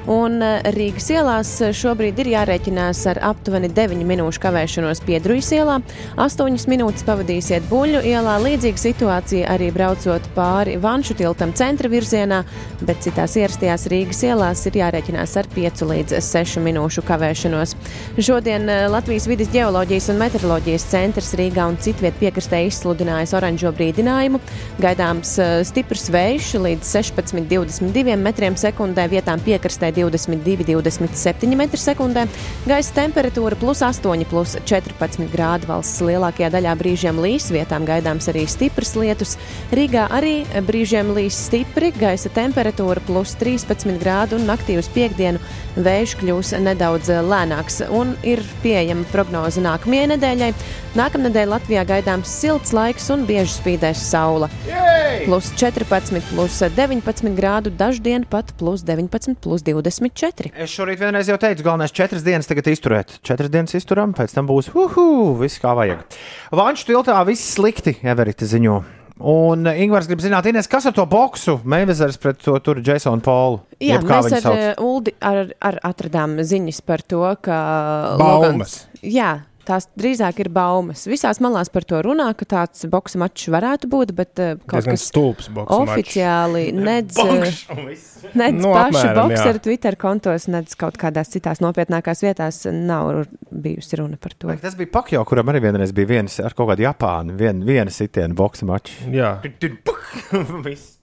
Un eh, Rīgas ielās eh, šobrīd ir jārēķinās ar aptuveni 9 minūšu kavēšanos Piedrujas ielā, 8 minūtes pavadīsiet Buļļu ielā. Līdzīga situācija arī braucot pāri Vanšu tiltam centra virzienā, bet citās ierastajās Rīgas ielās ir jārēķinās ar 5 līdz 6 minūšu kavēšanos. Šodien eh, Latvijas vidas geoloģijas un meteoroloģijas centrs Rīgā un citviet piekrastē izsludinājis oranžo brīdinājumu. Gaidāms stiprs vējš līdz 16,22 metriem sekundē, vietām piekrastē 22,27 m2. Gaisa temperatūra plus 8, plus 14 grādi valsts lielākajā daļā brīžiem līs, vietām gaidāms arī stiprs lietus. Rīgā arī brīžiem līs stipri, gaisa temperatūra plus 13 grādi un naktī uz piekdienu vējš kļūs nedaudz lēnāks un ir pieejama prognoze nākamajai nedēļai. Nākamnedēļ Latvijā gaidāms silts laiks un bieži spīdēs saula. Plus 14, plus 19 grādu, daždien pat plus 19, plus 24. Es šorīt vienreiz jau teicu, galvenais četras dienas tagad izturēt. Četras dienas izturam, pēc tam būs uhu, viss kā vajag. Vanšu tiltā viss slikti, Everita ziņo. Un Ingūns grib zināt, Ines, kas ar to boksu mēvezers pret to tur Jasonu Polu? Jā, Jeb kā mēs ar sauc? eh, Uldi ar, ar atradām ziņas par to, ka. Baumas. Logans- Jā. Tās drīzāk ir baumas. Visās malās par to runā, ka tāds boxe mačs varētu būt, bet eh, kaut kas stulbs oficiāli nedz, viss. nedz Nu, pašu apmēram, boxeru. Twitter kontos, nedz kaut kādās citās nopietnākās vietās nav bijusi runa par to. Vai Tas bija Pakjo, kuram arī vienreiz bija viens ar kaut kādu Japānu, vien, viena sitiena boxa mačs. Jā. Viss.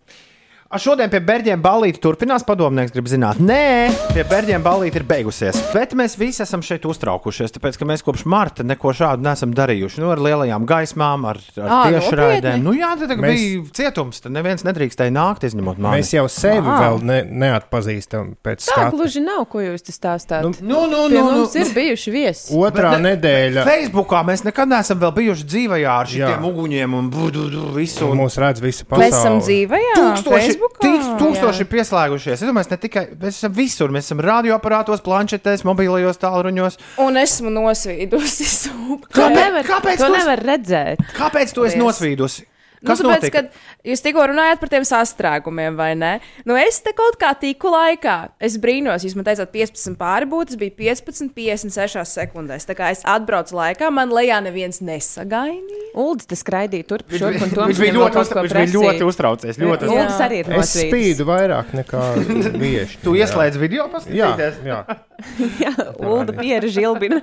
A, Šodien pie bērniem balīti turpinās. Padomnieks grib zināt, nē, pie bērniem balīti ir beigusies. Bet mēs visi esam šeit uztraukušies, tāpēc ka mēs kopš marta neko šādu neesam darījuši. Nu, ar lielajām gaismām, ar, ar Ā, tiešraidēm. Nu, jā, tad Mēs- bija cietums. Tad neviens nedrīkstēja nākt, izņemot mani. Mēs jau sevi Wow. vēl ne, neatpazīstam pēc Tā skatu. gluži nav, ko jūs te stāstāt. Nu, Nu, nu, Pie nu, nu, mums ir bijuši viesi. Otrā Bet ne- nedēļa Facebookā mēs nekad neesam vēl bijuši dzīvajā ar šiem uguņiem un budu, visu. Un... mūs redz visa Mēs esam dzīvajā, Tūkstoši, Facebookā. tīk, tūkstoši pieslēgušies. Es domāju, ne tikai mēs esam visur. Mēs esam radioaparātos, planšetēs, mobilajos tālruņos. Un esmu nosvīdusi super. To nevar, kāpēc to nevar redzēt. Kāpēc tu esi Paldies. Nu, Kas tāpēc, notika? kad jūs tikko runājāt par tiem sastrēgumiem, vai ne? Nu, es te kaut kā tiku laikā. Es brīnos, jūs man teicāt, 15 pāri būt, tas bija 15, 56 sekundēs. Tā kā es atbraucu laikā, man lejā neviens nesagaidīja. Uldis te skraidīja turp šurp un viņš, to viņš, bija ļoti, uztra... viņš bija ļoti uztraucies. Ļoti uztraucies. Uldis arī ir Es nosvīdis. spīdu vairāk nekā bieži. Tu ieslēdz video Jā, paskatīties? jā. Jā, Ulda piera žilbina.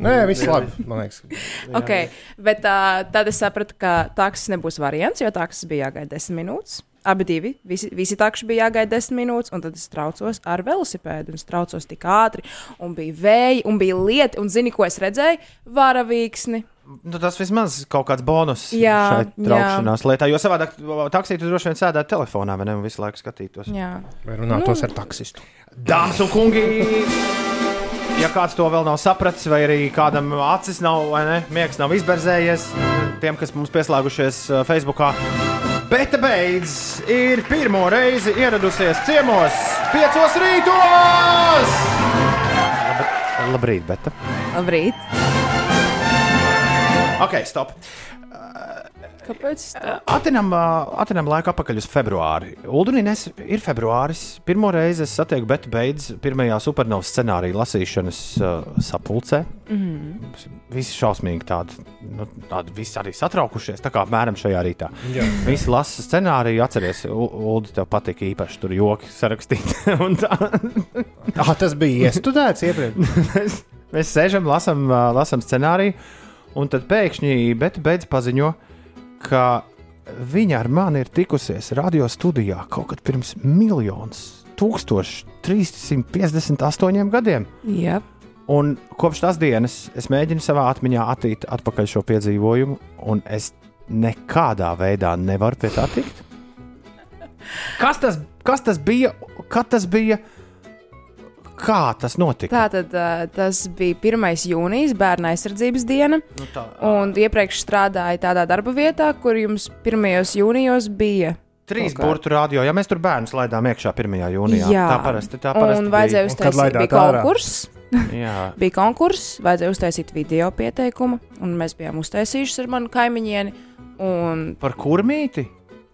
Nē, viss labi. Man liekas, Okay, bet uh, tad es sapratu, ka taksis nebūs variants, jo taksis bija jāgaida 10 minūtes. Abi divi, visi, visi takši bija jāgaida 10 minūtes, un tad es traucos ar velosipēdu. un Es traucos tik ātri, un bija vēji, un bija lieti, un zini, ko es redzēju? Varavīksni. Nu, tas vismaz kaut kāds bonus Jā, šai traukšanās lietā. Jo savādāk taksī tu droši vien sēdētu telefonā, vai ne? Un visu laiku skatītos. Jā. vai runātos ar taksistu. Dāmas un kungi! Ja kāds to vēl nav sapratis, vai arī kādam acis nav, vai ne, miegs nav izberzējies, tiem, kas mums pieslēgušies uh, Facebookā, Beta beidz ir pirmo reizi ieradusies ciemos piecos rītos! Labrīt, Beta! Labrīt! Ok, stop. Kāpēc? Atinam, atinam laiku atpakaļ uz februāri. Uldunīnes ir februāris. Pirmo reizi es satieku Betu Beidz pirmajā supernovas scenārija lasīšanas uh, sapulcē. Mhm. Visi šausmīgi tādi, nu, tādi visi arī satraukušies, tā kā apmēram šajā rītā. Jā. Visi lasa scenāriju, atceries, Uldi, tev patika īpaši tur joki sarakstīt. Un tā. Ah, tas bija iestudēts iepriekš. Mēs sēžam, lasām, ā, lasām scenāriju, un tad pēkšņi Beta beidz paziņo, ka viņa ar mani ir tikusies radio studijā kaut kad pirms miljonus, 1358 gadiem. Jā. Un kopš tās dienas es mēģinu savā atmiņā attīt atpakaļ šo piedzīvojumu, un es nekādā veidā nevaru pie tā tikt. Kas tas, kas tas bija? Kad tas bija? Kā tas notika? Tātad uh, tas bija 1. jūnijas, bērna aizsardzības diena. Nu, tā, Un iepriekš strādāju tādā darba vietā, kur jums 1. jūnijos bija. Trīs kā- burbuļu radio, ja mēs tur bērnus laidām iekšā 1. jūnijā. Jā, tā parasti tā parasti un vajadzēja uztaisīt bija konkurss. Jā. bija konkurss, vajadzēja uztaisīt video pieteikumu, un mēs bijām uztaisījuši ar manu kaimiņieni. Un... Par kurmīti?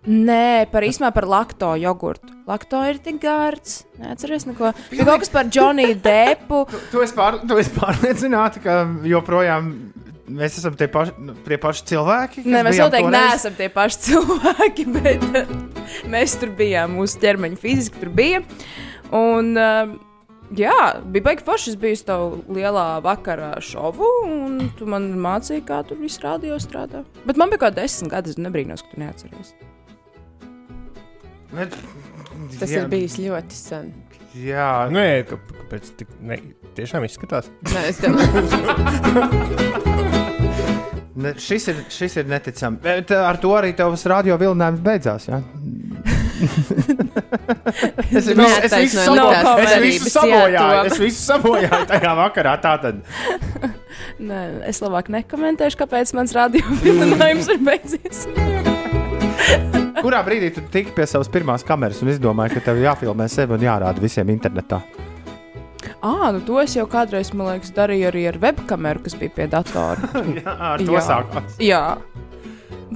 Nē, par īstenībā par lakto jogurtu. Lakto ir tik gards. Neatceries neko. Bija kaut kas par Džoniju Depu. Tu esi, pār, tu esi pārliecināta, ka joprojām mēs esam tie paši, nu, tie paši cilvēki. Nē, mēs noteikti toreiz? neesam tie paši cilvēki, bet eh, mēs tur bijām. Mūsu ķermeņa fiziski tur bija. Un, eh, jā, bija baigi forši. Es biju uz tavu lielā vakarā šovu, un tu man mācīji, kā tur viss rādio strādā. Bet man bija kaut kāda desmit gadi, es nebrīnos, ka tu neatceries. Ne, Tas jā, ir bijis ļoti sen. Jā, Nē, ka- kāpēc tik ne, tiešām izskatās? Nē, es domāju, Ne, šis, ir, šis ir neticami. Bet uh, ar to arī tavs radio vilinājums beidzās. Ja? es, cerības, jā, sabojāju. to. Es visu sabojāju tajā vakarā. Tātad. Nē, es labāk nekomentēšu, kāpēc mans radio vilinājums ir beidzies. Kurā brīdī tu tiki pie savas pirmās kameras un izdomāji, ka tev jāfilmē sevi un jārāda visiem internetā? Ah, nu to es jau kādreiz, man liekas, darīju arī ar webkameru, kas bija pie datora. Jā, ar to Jā. sākās. Jā,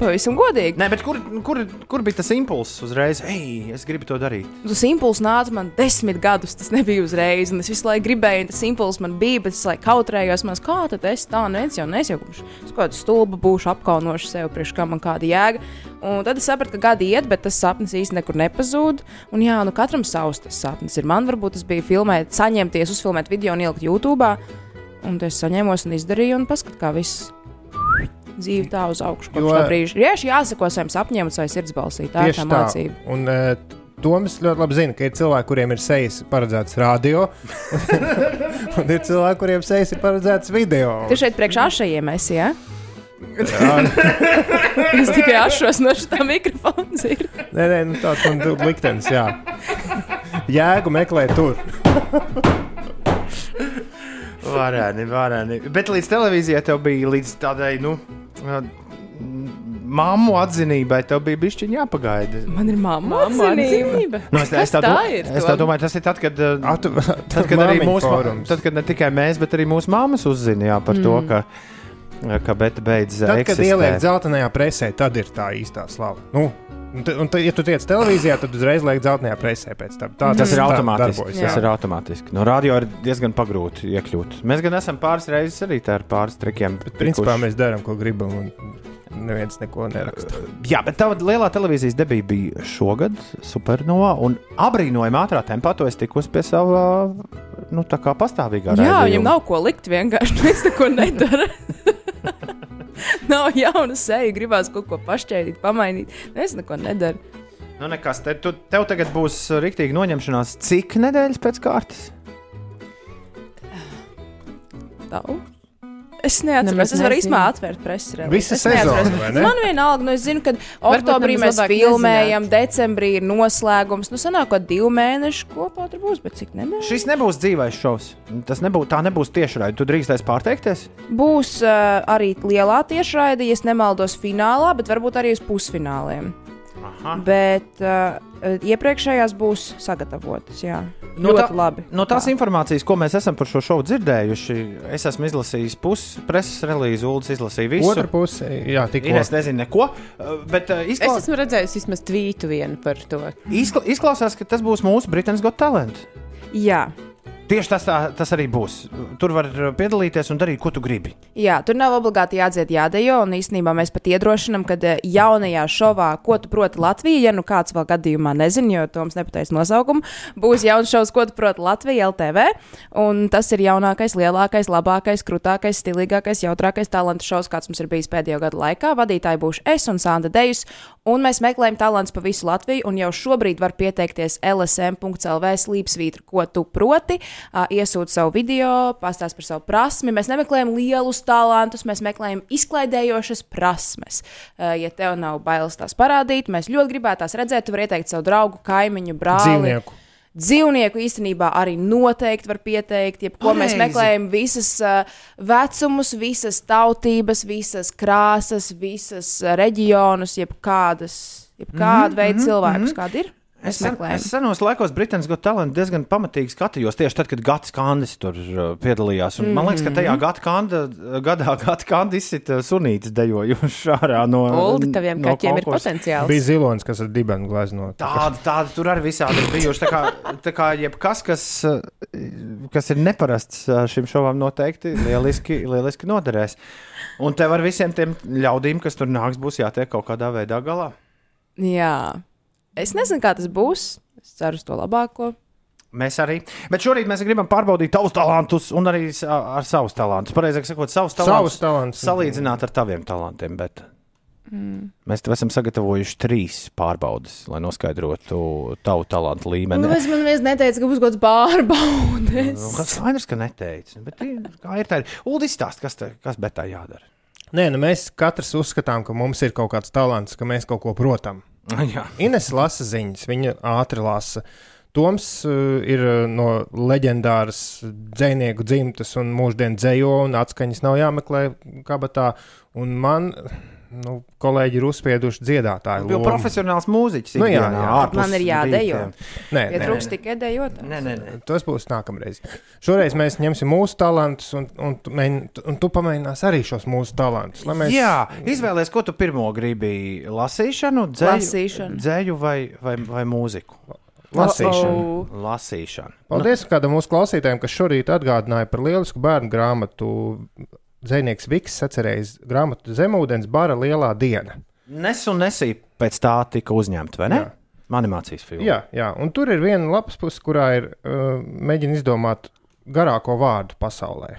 pavisam godīgi. Nē, bet kur, kur, kur bija tas impulss uzreiz? Ej, es gribu to darīt. Tas impulss nāca man desmit gadus, tas nebija uzreiz. un Es visu laiku gribēju, un tas impulss man bija, bet es laiku kautrējos. Man, kā tad es tā neviens jau nesaukumšu? Es kaut kādu stulbu būšu apkaunošu sev, priekš kā man kāda jēga. Un tad es sapratu, ka gadi iet, bet tas sapnis īstenībā nekur nepazūd. Un jā, nu katram savs tas sapnis ir. Man varbūt tas bija filmēt, saņemties, uzfilmēt video un ielikt YouTube. Un es saņēmos un izdarīju, un paskatu, kā viss. Dzīve tā uz augšu kopš Jo- tā brīža. Tieši jāsako saviem sapņiem un savai sirdsbalsī. Tā ir tā mācība. Un, uh, Toms ļoti labi zina, ka ir cilvēki, kuriem ir sejas paredzēts radio, un ir cilvēki, kuriem sejas ir paredzēts video. Tu šeit priekšā ašajiem esi, ja? es tikai ašos no šī mikrofona. ir. Nē, nē, nu, tāds man ir liktenis, jā. Jēgu meklē tur. Varēni, varēni. Bet līdz televīzijai tev bija līdz tādai, nu, māmu atzinībai, tev bija bišķiņa jāpagaida. Man ir mamma Mamma atzinība. Nu, es, es, tā, tā ir, es tā domāju, tas ir tad, kad, uh, Atu, tad, kad arī mūsu, tad, kad ne tikai mēs, bet arī mūsu māmas uzzina jā, par mm. to, ka, ka Beta beidz Tad, kad eksistēt. ieliek dzeltenajā presē, tad ir tā īstā slava. Nu, un, te- un, te- ja tu tiec televīzijā, tad uzreiz liek dzeltenajā presē pēc tam. Tā Tas ir tā automātiski. darbojas, Tas jā. ir automātiski. No radio ir diezgan pagrūti iekļūt. Mēs gan esam pāris reizes arī tā ar pāris trikiem. Bet principā mēs darām, ko gribam, un neviens neko neraksta. Jā, bet tā lielā televīzijas debija bija šogad, Supernova. Un abrīnojami ātrā tempā to es tikos pie sava nu, tā kā pastāvīgā Jā, raidījuma. viņam nav ko likt, vienkārši viens neko nedara. nav jauna seja, gribās kaut ko pašķēdīt, pamainīt. Es neko nedaru. Nu, nekas, te, tu, tev tagad būs rīktīgi noņemšanās. Cik nedēļas pēc kārtas? Tavu? Es neatceros, es varu īstenībā atvērt preses relīzi. Visa sezona, vai ne? Man vienalga, nu es zinu, ka oktobrī mēs filmējam, decembrī ir noslēgums. Nu, sanāk, ka divi mēneši kopā tur būs, bet cik nedēļas? Šis nebūs dzīvais šovs. Tas nebūs, tā nebūs tiešraide. Tu drīkstēsi pārteikties? Būs uh, arī lielā tiešraide, ja es nemaldos, finālā, bet varbūt arī uz pusfināliem. Aha. Bet uh, iepriekšējās būs sagatavotas. Jā, No, ļoti tā, labi. no tās informācijas, ko mēs esam par šo šovu dzirdējuši, es esmu izlasījis pusi preses relīzi, Ulas izlasīja visu. Otra puse, jā, tikko. Es nezinu neko, bet uh, Es izklā... esmu redzējis vismaz tvītu vienu par to. izkla... izklausās, ka tas būs mūsu Britain's Got Talent. Jā. Tieši tas, tā, tas arī būs. Tur var uh, piedalīties un darīt, ko tu gribi. Jā, tur nav obligāti jādzied, jādejo. Un īstenībā mēs pat iedrošinām, ka eh, jaunajā šovā, ko tu proti Latvijā, ja nu kāds vēl gadījumā nezina, jo Toms nepateiks nosaukumu, būs jauns šovs, ko tu proti Latvijā, LTV. Un tas ir jaunākais, lielākais, labākais, krūtākais, stilīgākais, jautrākais talantu šovs, kāds mums ir bijis pēdējo gadu laikā. Vadītāji būs es un Sanda Dejus. Un mēs meklējam talantus pa visu Latviju, un jau šobrīd var pieteikties LSM.CLV slīpsvītra, ko tu proti. Iesūta savu video, pastāst par savu prasmi. Mēs nemeklējam lielus talantus, mēs meklējam izklaidējošas prasmes. Ja tev nav bailes tās parādīt, mēs ļoti gribētu tās redzēt. Tu vari ieteikt savu draugu, kaimiņu, brāli. Dzīvnieku. Dzīvnieku īstenībā arī noteikti var pieteikt, jebko mēs meklējam, visas uh, vecumus, visas tautības, visas krāsas, visas reģionus, jebkādas, jebkāda Mhm, veida mhm, cilvēkus, mhm. kādi ir. Es, sen, es senos laikos Britain's Got Talent diezgan pamatīgi skatījos tieši tad, kad Gats Kandis tur uh, piedalījās. Un, mm -hmm. Man liekas, ka tajā Mhm. gada kanda, gadā Gats Kandis izsita sunītes dejojuši ārā no. Uldi, taviem no kaķiem ir konkursa. potenciāls. Bija zilonis, kas ar dibenu glaznot. Tāda, tāda tur arī visādi ir bijuši. Tā kā, tā kā jebkas, kas, uh, kas ir neparasts uh, šim šovam, noteikti lieliski, lieliski noderēs. Un tev ar visiem tiem ļaudīm, kas tur nāks, būs jātiek kaut kādā veidā galā. Jā, es nezinu, kā tas būs. Es ceru uz to labāko. Mēs arī. Bet šorīt mēs gribam pārbaudīt tavus talantus un arī ar savus talantus. Pareizāk sakot, savus talantus. Savus talantus. Salīdzināt ar taviem talantiem. Bet Mm. mēs tev esam sagatavojuši trīs pārbaudes, lai noskaidrotu tavu talantu līmeni. Nu, es man viens neteicu, ka būs kaut kāds pārbaudes. Nu, kas skaidrs, ka neteici. Bet ir- kā ir tā? Uldis stāst, kas, te, kas bet tā jādara. Nē, nu mēs katrs uzskatām, ka mums ir kaut kāds talants, ka mēs kaut ko protam. Jā. Ines lasa ziņas, viņa ātri lasa. Toms uh, ir uh, no leģendāras dzinieku dzimtas un mūždienas dzējo, un atskaņas nav jāmeklē kabatā. Un man, nu, kolēģi ir uzspieduši dziedātāju. Jo lomu. profesionāls mūziķis Nu, jā, jā. ārpus Man ir jādejo. Nē, Ja nē, trūks nē. tikai dejot. Nē, nē, nē. Tas būs nākamreiz. Šoreiz mēs ņemsim mūsu talantus, un, un, tu mēģin- un tu pamēģināsi arī šos mūsu talantus. lai Mēs... Jā, izvēlēties, ko tu pirmo gribi. Lasīšanu, dzēju, Lasīšanu. dzēju vai, vai, vai mūziku? Lasīšanu. Lasīšanu. Paldies kādam mūsu klausītājam, kas šorīt atgādināja par lielisku bērnu grāmatu. Zvejnieks Viks sacerējis grāmatu Zemūdens bara lielā diena. Nes un nesī pēc tā tika uzņemta, vai ne? Jā. Animācijas filma. Jā, jā, un tur ir viena lapas puse, kurā ir uh, mēģina izdomāt garāko vārdu pasaulē.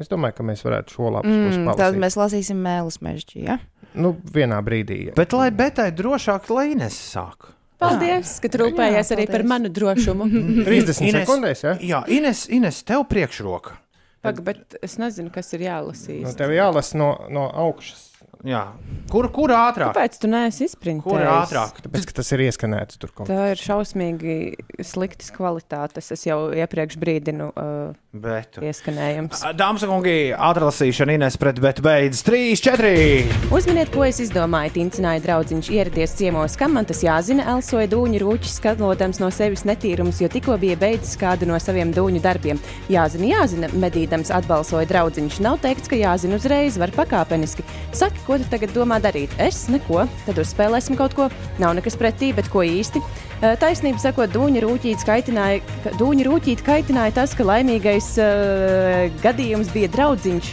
Es domāju, ka mēs varētu šo lapas pusi Mm, palasīt. tad mēs lasīsim mēlus mežģī. Ja? Nu, vienā brīdī. Jā. Bet lai betai drošāk, lai Ines sāk. Paldies, ka rūpējies arī par manu drošumu. 30 Ines- sekundēs, jā? Jā, Ines, Ines tev priekšroka. Pag, bet es nezinu, kas ir jālasīs. Nu, tev jālasa no, no augšas. Jā. Kur, kur ātrāk? Kāpēc tu neesi izprintējis? Kur ātrāk? Tāpēc, ka tas ir ieskanēts tur kaut kur. Tā ir šausmīgi sliktas kvalitātes. Es jau iepriekš brīdinu, uh, Bet. ieskanējums. Dāmas un kungi, ātrlasīšana Ines pret bet beidz 3, 4. Uzminiet, ko es izdomāju. Tincināja draudziņš ieradies ciemos, kam man tas jāzina. Elsoja dūņu rūķis, skatotams no sevis netīrums, jo tikko bija beidzis kādu no saviem dūņu darbiem. Jāzina, jāzina, medīdams atbalsoja draudziņš. Nav teikts, ka jāzina uzreiz, var pakāpeniski. Saki, ko tu tagad domā darīt? Es neko, tad uzspēlēsim kaut ko. Nav nekas pretī, bet ko īsti. Eh, Taisnība sakot, dūņa rūtīte kaitināja, ka- dūņa rūtīte kaitināja tas, ka laimīgais uh, gadījums bija draudziņš.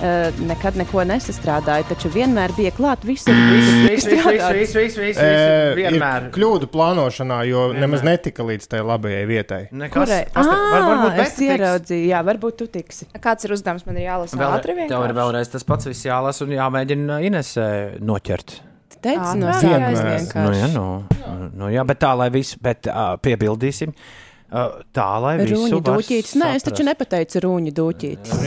Uh, nekad neko nesastrādāja, taču vienmēr bija klāt visur. Viss, viss, viss, viss, viss, viss, E, viss, ir vienmēr. kļūda plānošanā, jo Vienmēr. nemaz netika līdz tai labajai vietai. Nekas. Pasta- var- varbūt es ieraudzīju, jā, varbūt tu tiksi. Kāds ir uzdevums? Man ir jālasa Vēl, ātri tev ir vēlreiz tas pats viss jālasa un jāmēģina Inesē noķert. Teici Ā, no nu, sākuma vienmēr. Nu, jā, nu, nu, jā, bet tā, lai visu bet, uh, piebildīsim. Tā, lai visu Rūņa var dūķītis. Nē, es taču nepateicu rūņa dūķītis.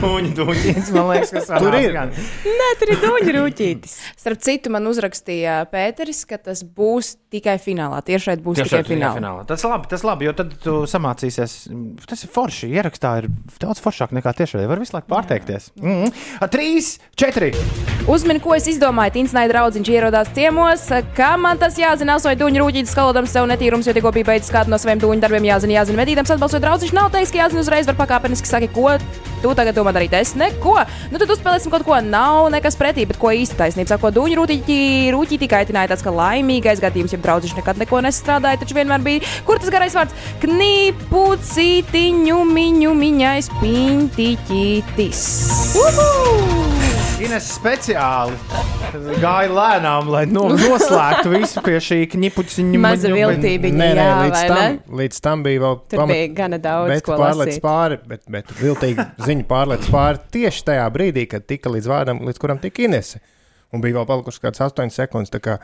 Rūņa dūķītis, man liekas, ka sanāks Tur ir. Nē, tur ir dūņa rūķītis. Starp citu, man uzrakstīja Pēteris, ka tas būs tikai finālā. Tieši šeit būs Tieši tikai finālā. finālā. Tas labi, tas labi, jo tad tu samācīsies. Tas ir forši. Ierakstā ir daudz foršāk nekā tiešai. Var visu laiku pārteikties. Mm -hmm. Trīs, četri. Uzmini, ko es izdomāju. Tinsnai draudziņš ierodās ciemos. Kā man tas jāzina? Astoņu dūņu rūtītis, skalodams sev netīrums, jo tikko bija beidzis kādu no saviem dūņu darbiem. Jāzina, jāzina, medītams atbalstot draudziņš. Nav teiks, ka jāzina uzreiz var pakāpeniski saki, ko tu tagad domā darīt. Es neko. Nu tad uzspēlēsim kaut ko. Nav nekas pretī, bet ko īsti taisnība. Sako, dūņu rūtīti, rūtīti kaitināja tāds, ka laimīgais gadījums, ja draudziņš nekad neko nestrādāja, taču vienmēr bija, kur tas garais vārds - knipu cītiņu miņu miņais pintiķītis. Ines speciāli gāja lēnām, lai no, noslēgtu visu pie šī knipuciņa. Maza viltība. Nē, nē, jā, līdz tam, ne? līdz tam bija vēl Tur bija gana daudz, bet lasīt. pāri, bet, bet viltīgi ziņa pārlec pāri tieši tajā brīdī, kad tika līdz vārdam, līdz kuram tika Inese. Un bija vēl palikušas kādas 8 sekundes. Kā,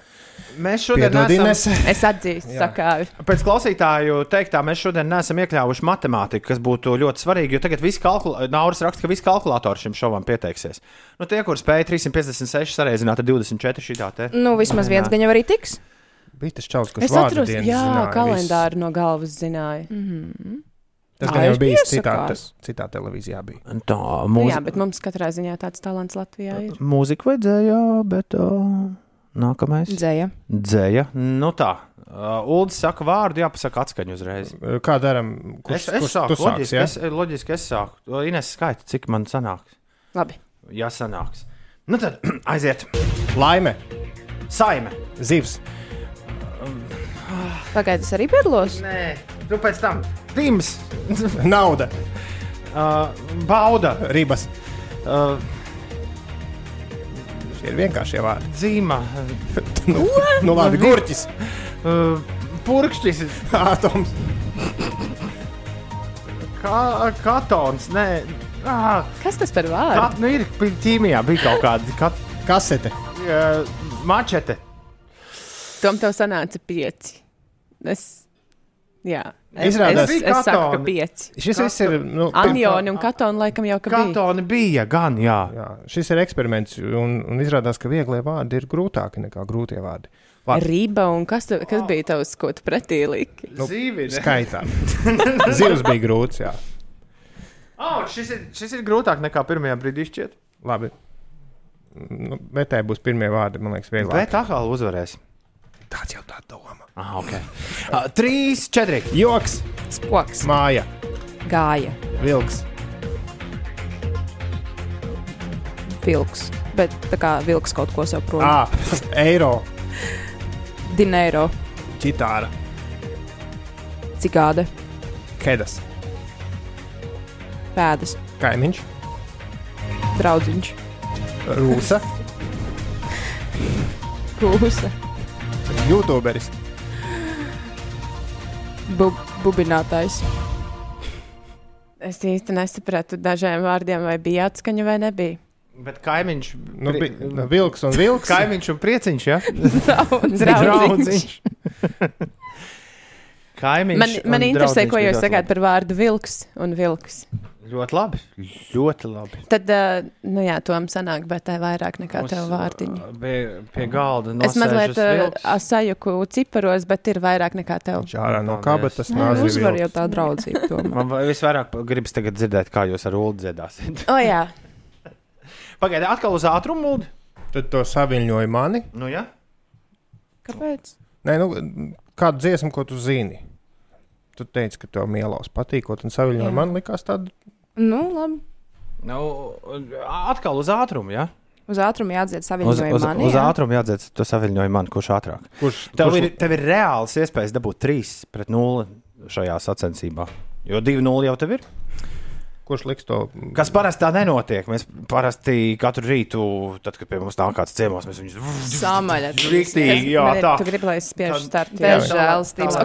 Mēs šodien neesam-. Es atzīstu, sakāvi. Pēc klausītāju teiktā, mēs šodien neesam iekļāvuši matemātiku, kas būtu ļoti svarīgi. Jo tagad viss kalkulātors, Nauris raksta, ka visi kalkulatori šim šovam pieteiksies. Nu, tie, kur spēja 356 sareizināt ar 24 šitā te. Nu, vismaz viens gan jau arī tiks. bija tas čels, kurš Es vārdu atceros, dienas jā, zināja kalendāru no galvas zināju. Mhm. Tas gan jau es bija citā, citā televīzijā. Bija. Tā, Nu, jā, bet mums katrā ziņā tāds talants Latvijā ir. Mūzika vajadzēja, bet uh, nākamais. Dzēja. Dzēja. Nu tā. Uh, Uldis saka vārdu, jāpasaka atskaņu uzreiz. Kā darām? Es, es sāku, loģiski, es, loģiski es sāku. Ines skaita, cik man sanāks. Labi. Jā, sanāks. Nu tad aiziet. Laime, Saime. zivs, Pagaidiet, es arī piedalos. Nē, tu pēc tam. Tims. nauda, Uh, bauda. ribas. Uh, Šie ir vienkāršie vārdi. dzīma. Nu, nu labi, gurķis, Uh, purkšķis. atoms, Kā, katons. Nē. Ah, Kas tas par vārdu? kat, nu ir ķīmijā bija kaut kāda kat, kasete. uh, mačete. Tom tev sanāca pieci. Es, jā, es, Izrādās- es, es saku, ka pieci. Šis viss ir. Nu, Anjoni un katoni laikam jau ka bija. Katoni bija, gan jā. Jā, šis ir eksperiments, un, un izrādās, ka vieglie vārdi ir grūtāki nekā grūtie vārdi. Labi. Rība un kas, tu, kas bija tavs, ko tu pretī liki? Nu, Zīvine. Skaitā. Zivs bija grūts, jā. Oh, šis, ir, šis ir grūtāk nekā pirmajā brīdī šķiet. Labi. Nu, bet tā būs pirmie vārdi, man liekas, vieglāk. Bet atkal uzvarēs. Tāds jau tā doma. Ah, okay. uh, trīs, četri. Joks, Spoks. māja, Gāja. vilks, Vilks. Bet tā kā vilks kaut ko sev prom. ā, eiro, Dinēro. čitāra, Cigāde. kedas, Pēdas. kaimiņš, Draudziņš. rūsa, Kūsa. Youtuberis, Bu bubinātājs. Es īsti nesapratu dažiem vārdiem, vai bija atskaņa vai nebija. Bet kaimiņš. nu, bi, nu, vilks un vilks. Kaimiņš un prieciņš, ja? Draudziņš. Kaimiņš. Man, man interesē, ko bija jūs sakāt par vārdu vilks un vilks. Ļoti labi. Ļoti labi. Tad, uh, nu jā, tom sanāk, bet tā vairāk nekā tev vārdiņi. Pie, pie galda. Es mazliet sajuku ciparos, bet ir vairāk nekā tev. Čārā no kabatas nāzi uzvar jau tā draudzība. tomēr. Man va- visvairāk gribas tagad dzirdēt, kā jūs ar ulu dziedāsiet. O, jā. Pagaidiet, atkal uz ātrumu mūdu. Tad to saviņoja mani. Nu, ja? Kāpēc? Nē, nu, kādu dziesmu, ko tu zini? Tu teici, ka tev mielās patīkot, un saviņoja Jā. man likās tāda. Nu, labi. Nu, atkal uz ātrumu, ja? Uz ātrumu jāatdzied Uz, saviņojumu uz, mani. uz jā? ātrumu jādzied, to saviņoju man, kurš ātrāk. Kurš, Tev kurš, ir, tev ir reāls iespējas dabūt 3 pret 0 šajā sacensībā. Jo 2-0 jau tev ir. kurš liks to? Kas parasti tā nenotiek. Mēs parasti katru rītu, tad, kad pie mums nāk kāds ciemos, mēs viņus Samaļa. Rīktīgi, jā, tā. Tu gribi, lai es spiežu startu. Bez žēlastības.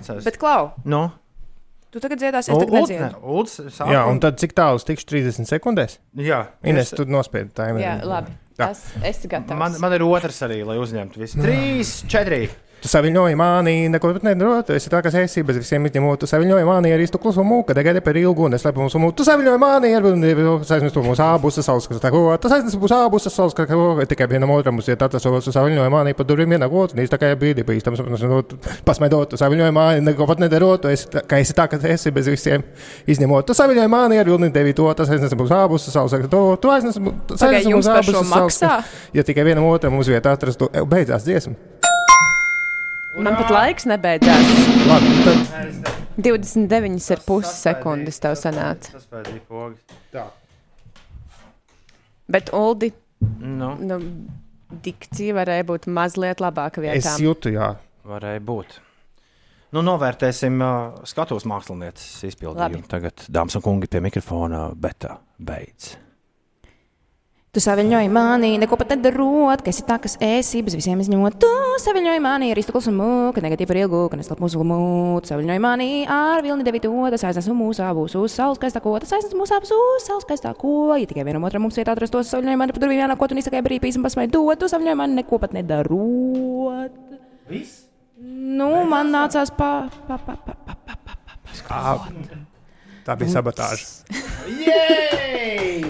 Atceras. Bet, Klau, Nu, tu tagad dziedāsi, es tagad nedziedu. Uldis, Jā, un tad cik tālu es tikšu 30 sekundēs? Jā, Ines, es- tu nospiedi tā Jā, labi. Tā. Tas esi gatavs. Man, man ir otrs arī, lai uzņemtu visu. Trīs, četri. Tu saviņoji mani, neko pat nedarot. Tu esi tā, kas esi bez visiem izņemot. Tu saviņoji mani ar īstu klusumu, kad negaidi par ilgu un es lepu mums mūku. Tu saviņoji mani ar to mūsu abus saules, kas tā ko. Tas saisnes būs abus saules, ka ko tikai vienam otram mums ir tāds, kas saviņoji mani pa durvīm vienā otru. Un īsti tā kā brīdī bīstams, pasmaidot, tu saviņoji mani, neko pat nedarot. Tu esi, tā- ka esi tā, kas esi bez visiem izņemot. Tu saviņoji mani ar vilni devi to, tas saisnes būs abus saules, ka to, tu aiznes. Pagaid, jums par šo maksā? Ja tikai vienam otram mums vietā atrast, to e, beidzās dziesma. Man pat laiks nebeidzās. Labi, tad 29,5 sekundes tev sanāca. Tas bija pogas. tā. Bet Uldi, Nu, nu, dikcija varēja būt mazliet labāka vietā. Es jūtu, jā. varēja būt. Nu, novērtēsim uh, skatuves mākslinieces izpildījumu. Labi. Tagad, dāmas un kungi, pie mikrofona beta beidz. Tu saviņoji mani, neko pat nedarot, ka esi tā, kas esi, bez visiem izņemot. Tu saviņoji mani ar īstu klusumu, ka negatīvi par ilgu, ka neslēp mūsu mūtu. Saviņoji mani ar vilni devīto, tas aiznes mūsu abus uz saules skaistā ko, tas aiznes mūsu abus uz saules skaistā ko. Ja tikai vienam otram mums vietā atrastos, saviņoji mani par durvīm vienā, ko tu nesakaji brīvīs un pasmai dot, tu saviņoji mani neko pat nedarot. Viss? Nu, man nācās pa, pa, pa, pa, pa, pa, pa, pa, pa skrolot. Tā bija sabotāža.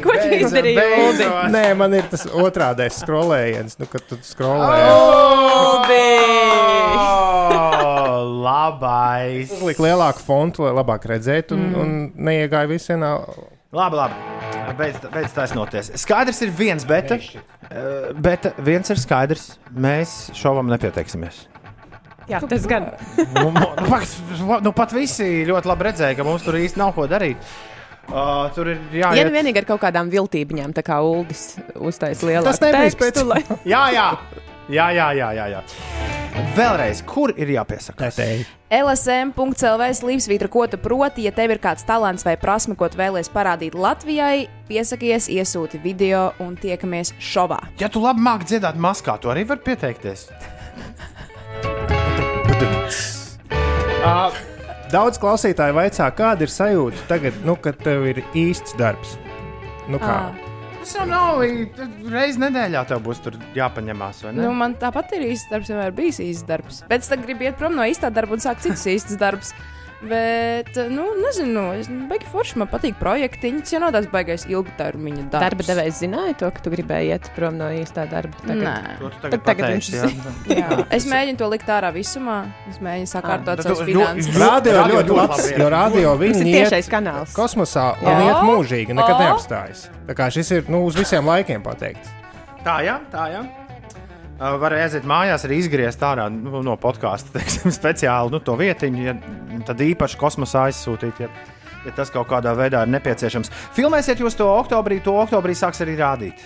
Ko tu izdarīji? Nē, man ir tas otrādais skrolējiens, nu, kad tu skrolē. Oh, labais! Uzliek lielāku fontu, lai labāk redzētu, un, Mm. un neiegāja visienā. Labi, labi. Beidz, beidz taisnoties. Skaidrs ir viens, bet, eh, bet viens ir skaidrs. Mēs šovam nepieteiksimies. Jā, tas gan. nu, nu, nu, pat, nu, pat visi ļoti labi redzēja, ka mums tur īsti nav ko darīt. Uh, tur ir Ja jāiet. vienīgi ar kaut kādām viltībiņām, tā kā Uldis uztaisīja lielu Tas nebija pēc- lai Jā, jā, jā, jā, jā, jā, jā. Vēlreiz, kur ir jāpiesaka? LSM.CLV slīpsvītra, ko tu proti, ja tev ir kāds talants vai prasme, ko tu vēlies parādīt Latvijai, piesakies, iesūti video un tiekamies šovā. Ja tu labi māki dziedāt maskā, tu arī vari pieteikties. Uh, daudz klausītāju vaicā, kāda ir sajūta tagad, nu, kad tev ir īsts darbs. Nu, kā? Ā. Tas jau nav reizes nedēļā, tev būs tur jāpaņemās. vai ne? Nu, man tāpat ir īsts darbs, vienmēr bijis īsts darbs. Bet es tagad gribu iet prom no īstā darba un sākt citus īstus darbus. Bet, nu, nezinu, es baigi forši man patīk projektiņi. Tas jau nav tāds baigais ilgtermiņa darbs. darba devējs zināja to, ka tu gribēji iet prom no īstā darba. Tagad. Nē. To tu tagad tagad viņš jā. zina. Jā, es mēģinu to likt ārā visumā. Es mēģinu sakārtot bet savus finanses. ļoti- Radio ļoti labs, labi, jo radio Tas ir tiešais kanāls. kosmosā un iet mūžīgi, nekad neapstājas. Tā kā šis ir nu, uz visiem laikiem pateikts. Tā, jā, tā, jā. Varēja aiziet mājās, arī izgriezt ārā nu, no podkāsta speciāli nu, to vietiņu, ja, tad īpaši kosmosā aizsūtīt. Ja, ja tas kaut kādā veidā ir nepieciešams. Filmēsiet jūs to oktobrī, to oktobrī sāks arī rādīt.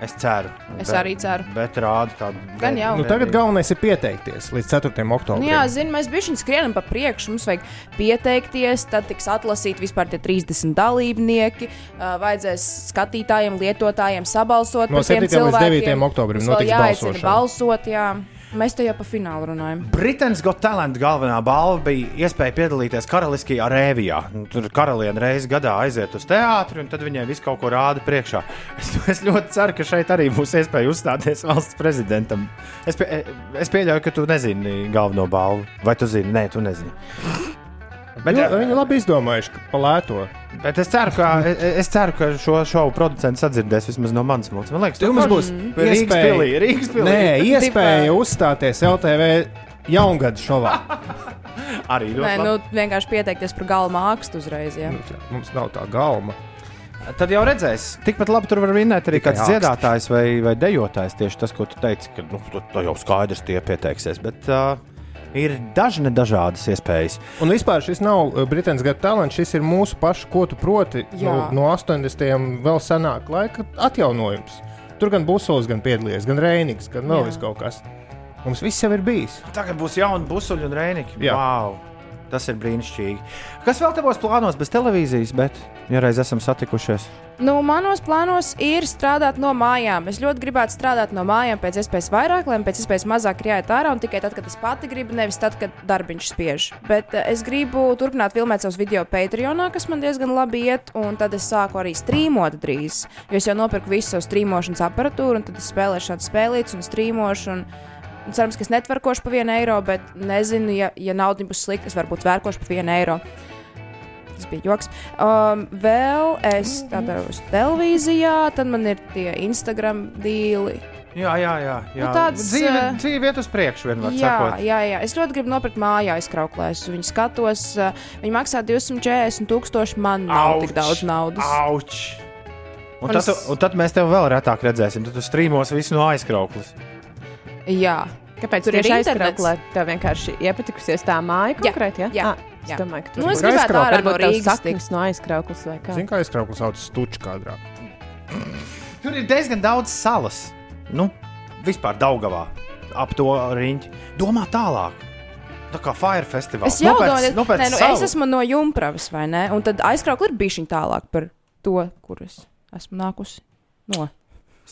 Es ceru. Es bet, arī ceru. Bet rāda tādu. Gan jau. Nu, tagad galvenais ir pieteikties līdz 4. oktobrim. Nu, jā, zinu, mēs bijām skrienam pa priekšu. Mums vajag pieteikties, tad tiks atlasīti vispār tie 30 dalībnieki. Uh, vajadzēs skatītājiem, lietotājiem sabalsot No par tiem 7. līdz cilvēkiem. 9. oktobrim notiks balsošana. balsot. Jā. Mēs te jau pa finālu runājam. Britaņas Got Talent galvenā balva bija iespēja piedalīties karaliskajā rēvijā. Nu, Tur karaliene reizes gadā aiziet uz teātri, un tad viņai visu kaut ko rāda priekšā. Es, es ļoti ceru, ka šeit arī būs iespēja uzstāties valsts prezidentam. Es, pie, es pieļauju, ka tu nezini galveno balvu. Vai tu zini? Nē, tu nezini. Bet, jo, viņi labi izdomājuši, ka palēto. Bet es ceru, ka, es, es ceru, ka šo šovu producents atdzirdēs vismaz no manas mutes. Man liekas, Jums būs Rīgas iespēja- pilī. Rīgas pilī. Nē, iespēja uzstāties LTV jaungada šovā. Arī ļoti Nē, labi. nu, vienkārši pieteikties par galvu mākslu uzreiz. Jā. Mums nav tā galma. Tad jau redzēs, tikpat labi tur var vinēt arī Tikai kāds augsts. dziedātājs vai, vai dejotājs. Tieši tas, ko tu teici, ka nu, tu jau skaidrs tie pieteiksies. Bet uh, ir daži nedažādas iespējas. Un vispār šis nav uh, Britānijas gada talants, šis ir mūsu pašu, ko tu proti no, no 80. vēl senāk laika atjaunojums. Tur gan Busols, gan piedalījies, gan Reinigs, gan vēl vis kaut kas. Mums viss jau ir bijis. Tagad būs jauni busuļi un. Jā. Wow, tas ir brīnišķīgi. Kas vēl būs plānos bez televīzijas, bet ja reiz esam satikušies? Nu, manos plānos ir strādāt no mājām. Es ļoti gribētu strādāt no mājām pēc iespējas vairāk, lai pēc iespējas mazāk jāiet ārā un tikai tad, kad es pati gribu, nevis tad, kad darbiņš spiež. Bet uh, es gribu turpināt filmēt savus video Patreonā, kas man diezgan labi iet, un tad es sāku arī strīmot drīz. Jo es jau nopirku visu savu strīmošanas aparatūru, un tad es spēlēšu šādu spēlīti un strīmošu. Un, cerams, ka es netverkošu par vienu eiro, bet nezinu, ja, ja nauda būs slikta, es varbūt vērkošu par vienu eiro. Tas bija joks. Um, vēl es tādu uz televīzijā, tad man ir tie Instagram dīli. Jā, jā, jā. jā. Nu, tāds, dzīve, eh, dzīve iet uz priekšu, vienmēr Jā, sakot. jā, jā, es ļoti gribu nopirkt mājā aizkrauklēs. Viņu skatos, uh, viņi maksā 240 tūkstoši. Man nav tik daudz naudas. Auč! Un, Un tad, es- un tad mēs tev vēl retāk redzēsim. Tad tu strīmos visu no aizkrauklas. Jā. Kāpēc Tur ir aizkrauklē? Tev vienkārši iepatikusies tā māja konkrēti, ja? jā, Ah, jā. Es domāju, ka Nu, tur es gribētu ārā no Rīgas saknes no aizkrauklas vai kā. Zini, kā aizkrauklis sauc stuču kadrā. Tur ir diezgan daudz salas. Nu, vispār Daugavā ap to riņķi. Domā tālāk. Tā kā Fire Festival. Es jau nopērc ka salu. es esmu no Junkas, vai ne? Un tad aizkraukli ir bijuši tālāk par to, kur es esmu nākusi. No.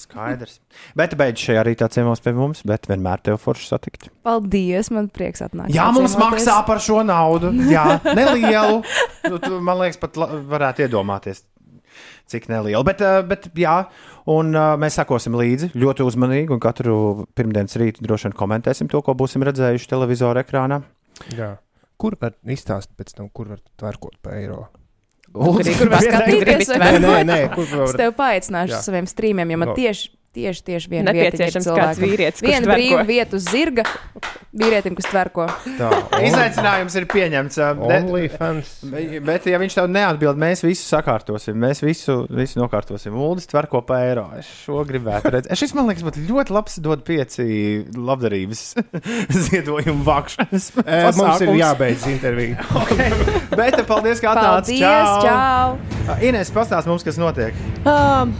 Skaidrs. Bet beidz šajā rītā ciemos pie mums, bet vienmēr tev forši satikt. Paldies, man prieks atnākt. Jā, mums Atciemoties. maksā par šo naudu. Jā, nelielu. Nu, tu, man liekas, pat varētu iedomāties, cik nelielu. Bet, eh, bet jā, un eh, mēs sekosim līdzi ļoti uzmanīgi. Un katru pirmdienas rītu droši vien komentēsim to, ko būsim redzējuši televizora ekrānā. Jā. Kur var izstāstīt pēc tam, kur var tverkot pa eiro? Uldis, Kur var skatīties? vai Nē, ne? nē, nē, kur var- Es tev paaicināšu uz saviem streamiem, jo man No. tieši, tieši, tieši viena Nepieciešams kāds vīrietis, Viena tverko. brīva vieta uz zirga vīrietim, kas tverko. Tā, Izaicinājums ir pieņemts. bet- OnlyFans. Bet, ja viņš tev neatbild, mēs visu sakārtosim. Mēs visu, visu nokārtosim. Uldis tver ko pa eiro. Es šo gribētu redzēt. Šis man liekas, būtu ļoti labs. Dod pieci labdarības ziedojumu vākšanas. Eh, Mums ir jābeidz intervija. Bet paldies, ka atnācāt. Paldies, čau! Ines, pastāst mums, kas notiek. Um,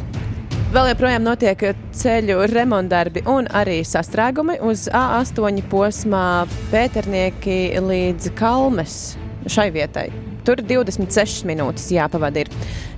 Vēl joprojām notiek ceļu remontdarbi un arī sastrēgumi uz A8 posmā Pēternieki līdz Kalmes šai vietai. Tur 26 minūtes jāpavada.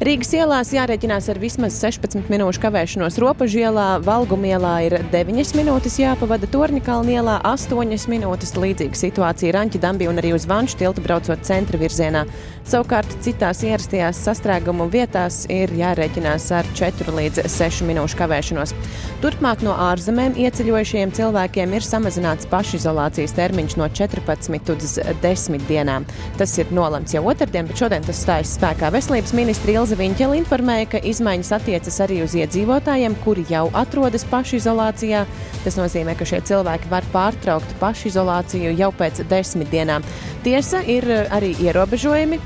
Rīgas ielās jārēķinās ar vismaz 16 minūšu kavēšanos. Robežu ielā, Valgumielā ir 9 minūtes jāpavada, Torņakalna ielā 8 minūtes. Līdzīga situācija Ranķa Dambī un arī uz Vanšu tiltu braucot centra virzienā. Savukārt citās ierastajās sastrēgumu vietās ir jārēķinās ar 4 līdz 6 minūšu kavēšanos. Turpmāk no ārzemēm ieceļojušiem cilvēkiem ir samazināts pašizolācijas termiņš no 14 līdz 10 dienām. Tas ir nolemts jau otrdien, bet šodien tas stājas spēkā. Veselības ministra Ilza Viņķela informēja, ka izmaiņas attiecas arī uz iedzīvotājiem, kuri jau atrodas pašizolācijā. Tas nozīmē, ka šie cilvēki var pārtraukt pašizolāciju jau pēc desmit dienām. Tiesa ir eh, arī ierobežojumi.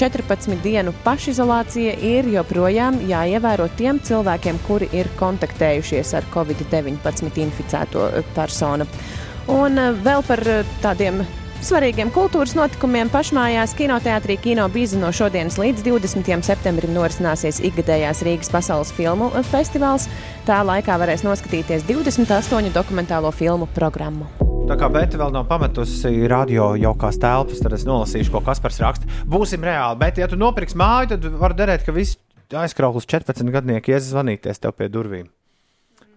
14 dienu pašizolācija ir joprojām jāievēro tiem cilvēkiem, kuri ir kontaktējušies ar covid-19 inficēto eh, personu. Un eh, vēl par tādiem svarīgiem kultūras notikumiem pašmājās kinoteātrī Kino Bīza no šodienas līdz 20. septembrim norisināsies ikgadējās Rīgas pasaules filmu festivāls. Tā laikā varēs noskatīties 28 dokumentālo filmu programmu. Tā kā Bēta vēl nav pametusi radio jaukās telpas, tad es nolasīšu, ko Kaspars raksta. Būsim reāli, bet, ja tu nopirksi māju, tad var derēt, ka viss aizkrauklis 14 gadnieki ies zvanīties tev pie durvīm.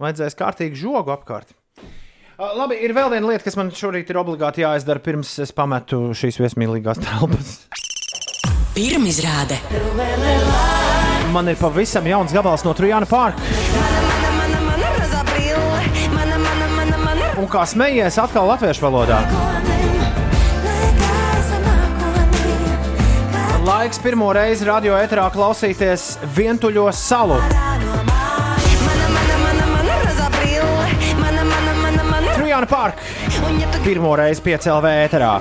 Vajadzēs kārtīgi žogu apkārt. Uh, Labi, ir vēl viena lieta, kas man šorīt ir obligāti jāizdara, pirms es pametu šīs viesmīlīgās telpas. Pirmizrāde. Man ir pavisam jauns gabals no Trujāna Parka. Un kā smējies atkal latviešu valodā. Laiks pirmo reizi radio eterā klausīties vientuļo salu. Trujāna Parka. Pirmo reizi piecēlē eterā.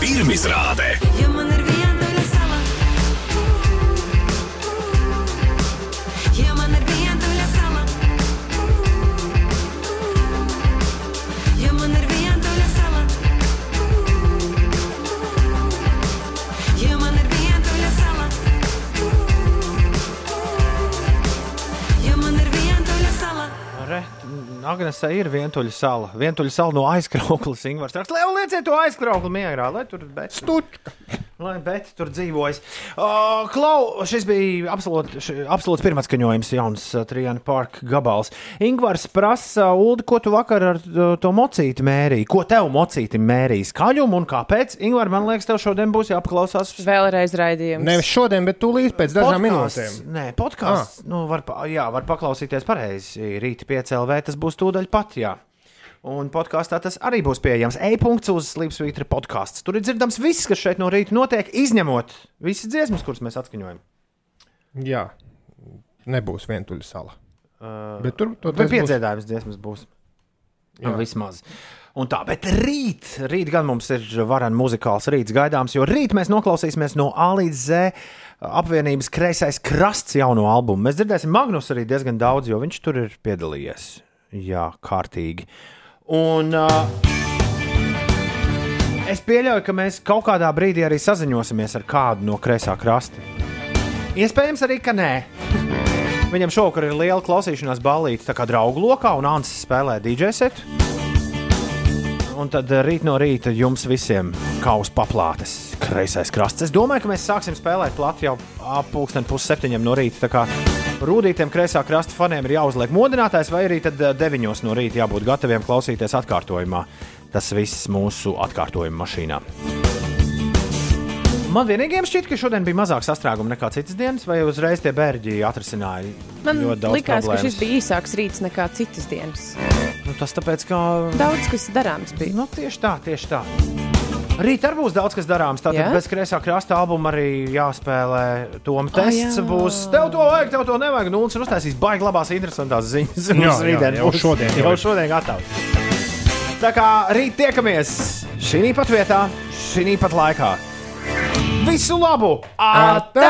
Pirmizrāde. Agnese ir vientuļa sala. Vientuļa sala no aizkrauklas. Lai lieciet to aizkrauklu mierā, lai tur bet, Stučka. Lai bet tur dzīvojas. Uh, Klau, šis bija absolūts pirmais skaņojums, jauns uh, Trijana Parka gabals. Ingūns prasa, Ulu, ko tu vakar ar uh, to mocīti mērīji? Ko tev mocīti mērīja? Skaļumu un kāpēc? Ingūns, man liekas, tev šodien būs jāpaklausās. Vēlreiz raidījums. Nevis šodien, bet tūlīt pēc dažām minūtēm. Nē, podkāsts. Ah. Nu, var, jā, var paklausīties pareizi. Rīta 5 LV tas būs tūdaļ pat. Jā. Un podkāstā tas arī būs pieejams. E-punkts uz Slimsvītra podkāsts. Tur ir dzirdams viss, kas šeit no rīta notiek, izņemot visas dziesmas, kuras mēs atskaņojam. Jā, nebūs vientuļa sala. Uh, Bet tur tur būs- piedzīvojums dziesmas būs. Jā. Jā. Vismaz. Un tā, bet rīt, rīt gan mums ir varens muzikāls rīts gaidāms, jo rīt mēs noklausīsimies no A līdz Z apvienības kreisais krasts jauno albumu. Mēs dzirdēsim Magnus arī diezgan daudz, jo viņš tur ir piedalījies. Jā, kārtīgi. Un uh, es pieļauju, ka mēs kaut kādā brīdī arī saziņosimies ar kādu no kreisā krasta. Iespējams, arī ka nē. Viņam šovakar ir liela klausīšanās ballīte, tā kā draugu lokā, un Ansis spēlē DJ setu. Un tad eh, rīt no rīta jums visiem kā uz paplātes, kreisais krasts. Es domāju, ka mēs sāksim spēlēt plati jau ap pulksten pusseptiņiem no rīta. Rūtītiem kreisā krasta faniem ir jāuzliek modinātājs, vai arī tad eh, deviņos no rīta jābūt gataviem klausīties atkārtojumā. Tas viss mūsu atkārtojuma mašīnā. Man vienīgajam šķiet, ka šodien bija mazāk sastrēgumu nekā citas dienas, vai uzreiz tie bērģi atrisināja Man likās, ka problēmas. šis bija īsāks rīts nekā citas dienas. Nu, tas tāpēc, ka. Daudz kas darāms bija. Nu, tieši tā, tieši tā. Rīt arī būs daudz kas darāms. Tātad Jā? bez kreisā krasta albuma arī jāspēlē Toma tests. jā. būs tev to vajag, tev to nevajag. Nu, un uztaisīs baigi labās, interesantās ziņas. Jā, jā, rītdien jau šodien jau šodien gatavs. Tā kā rīt tiekamies šī pat vietā, šī pat laikā. Visu labu! Atā!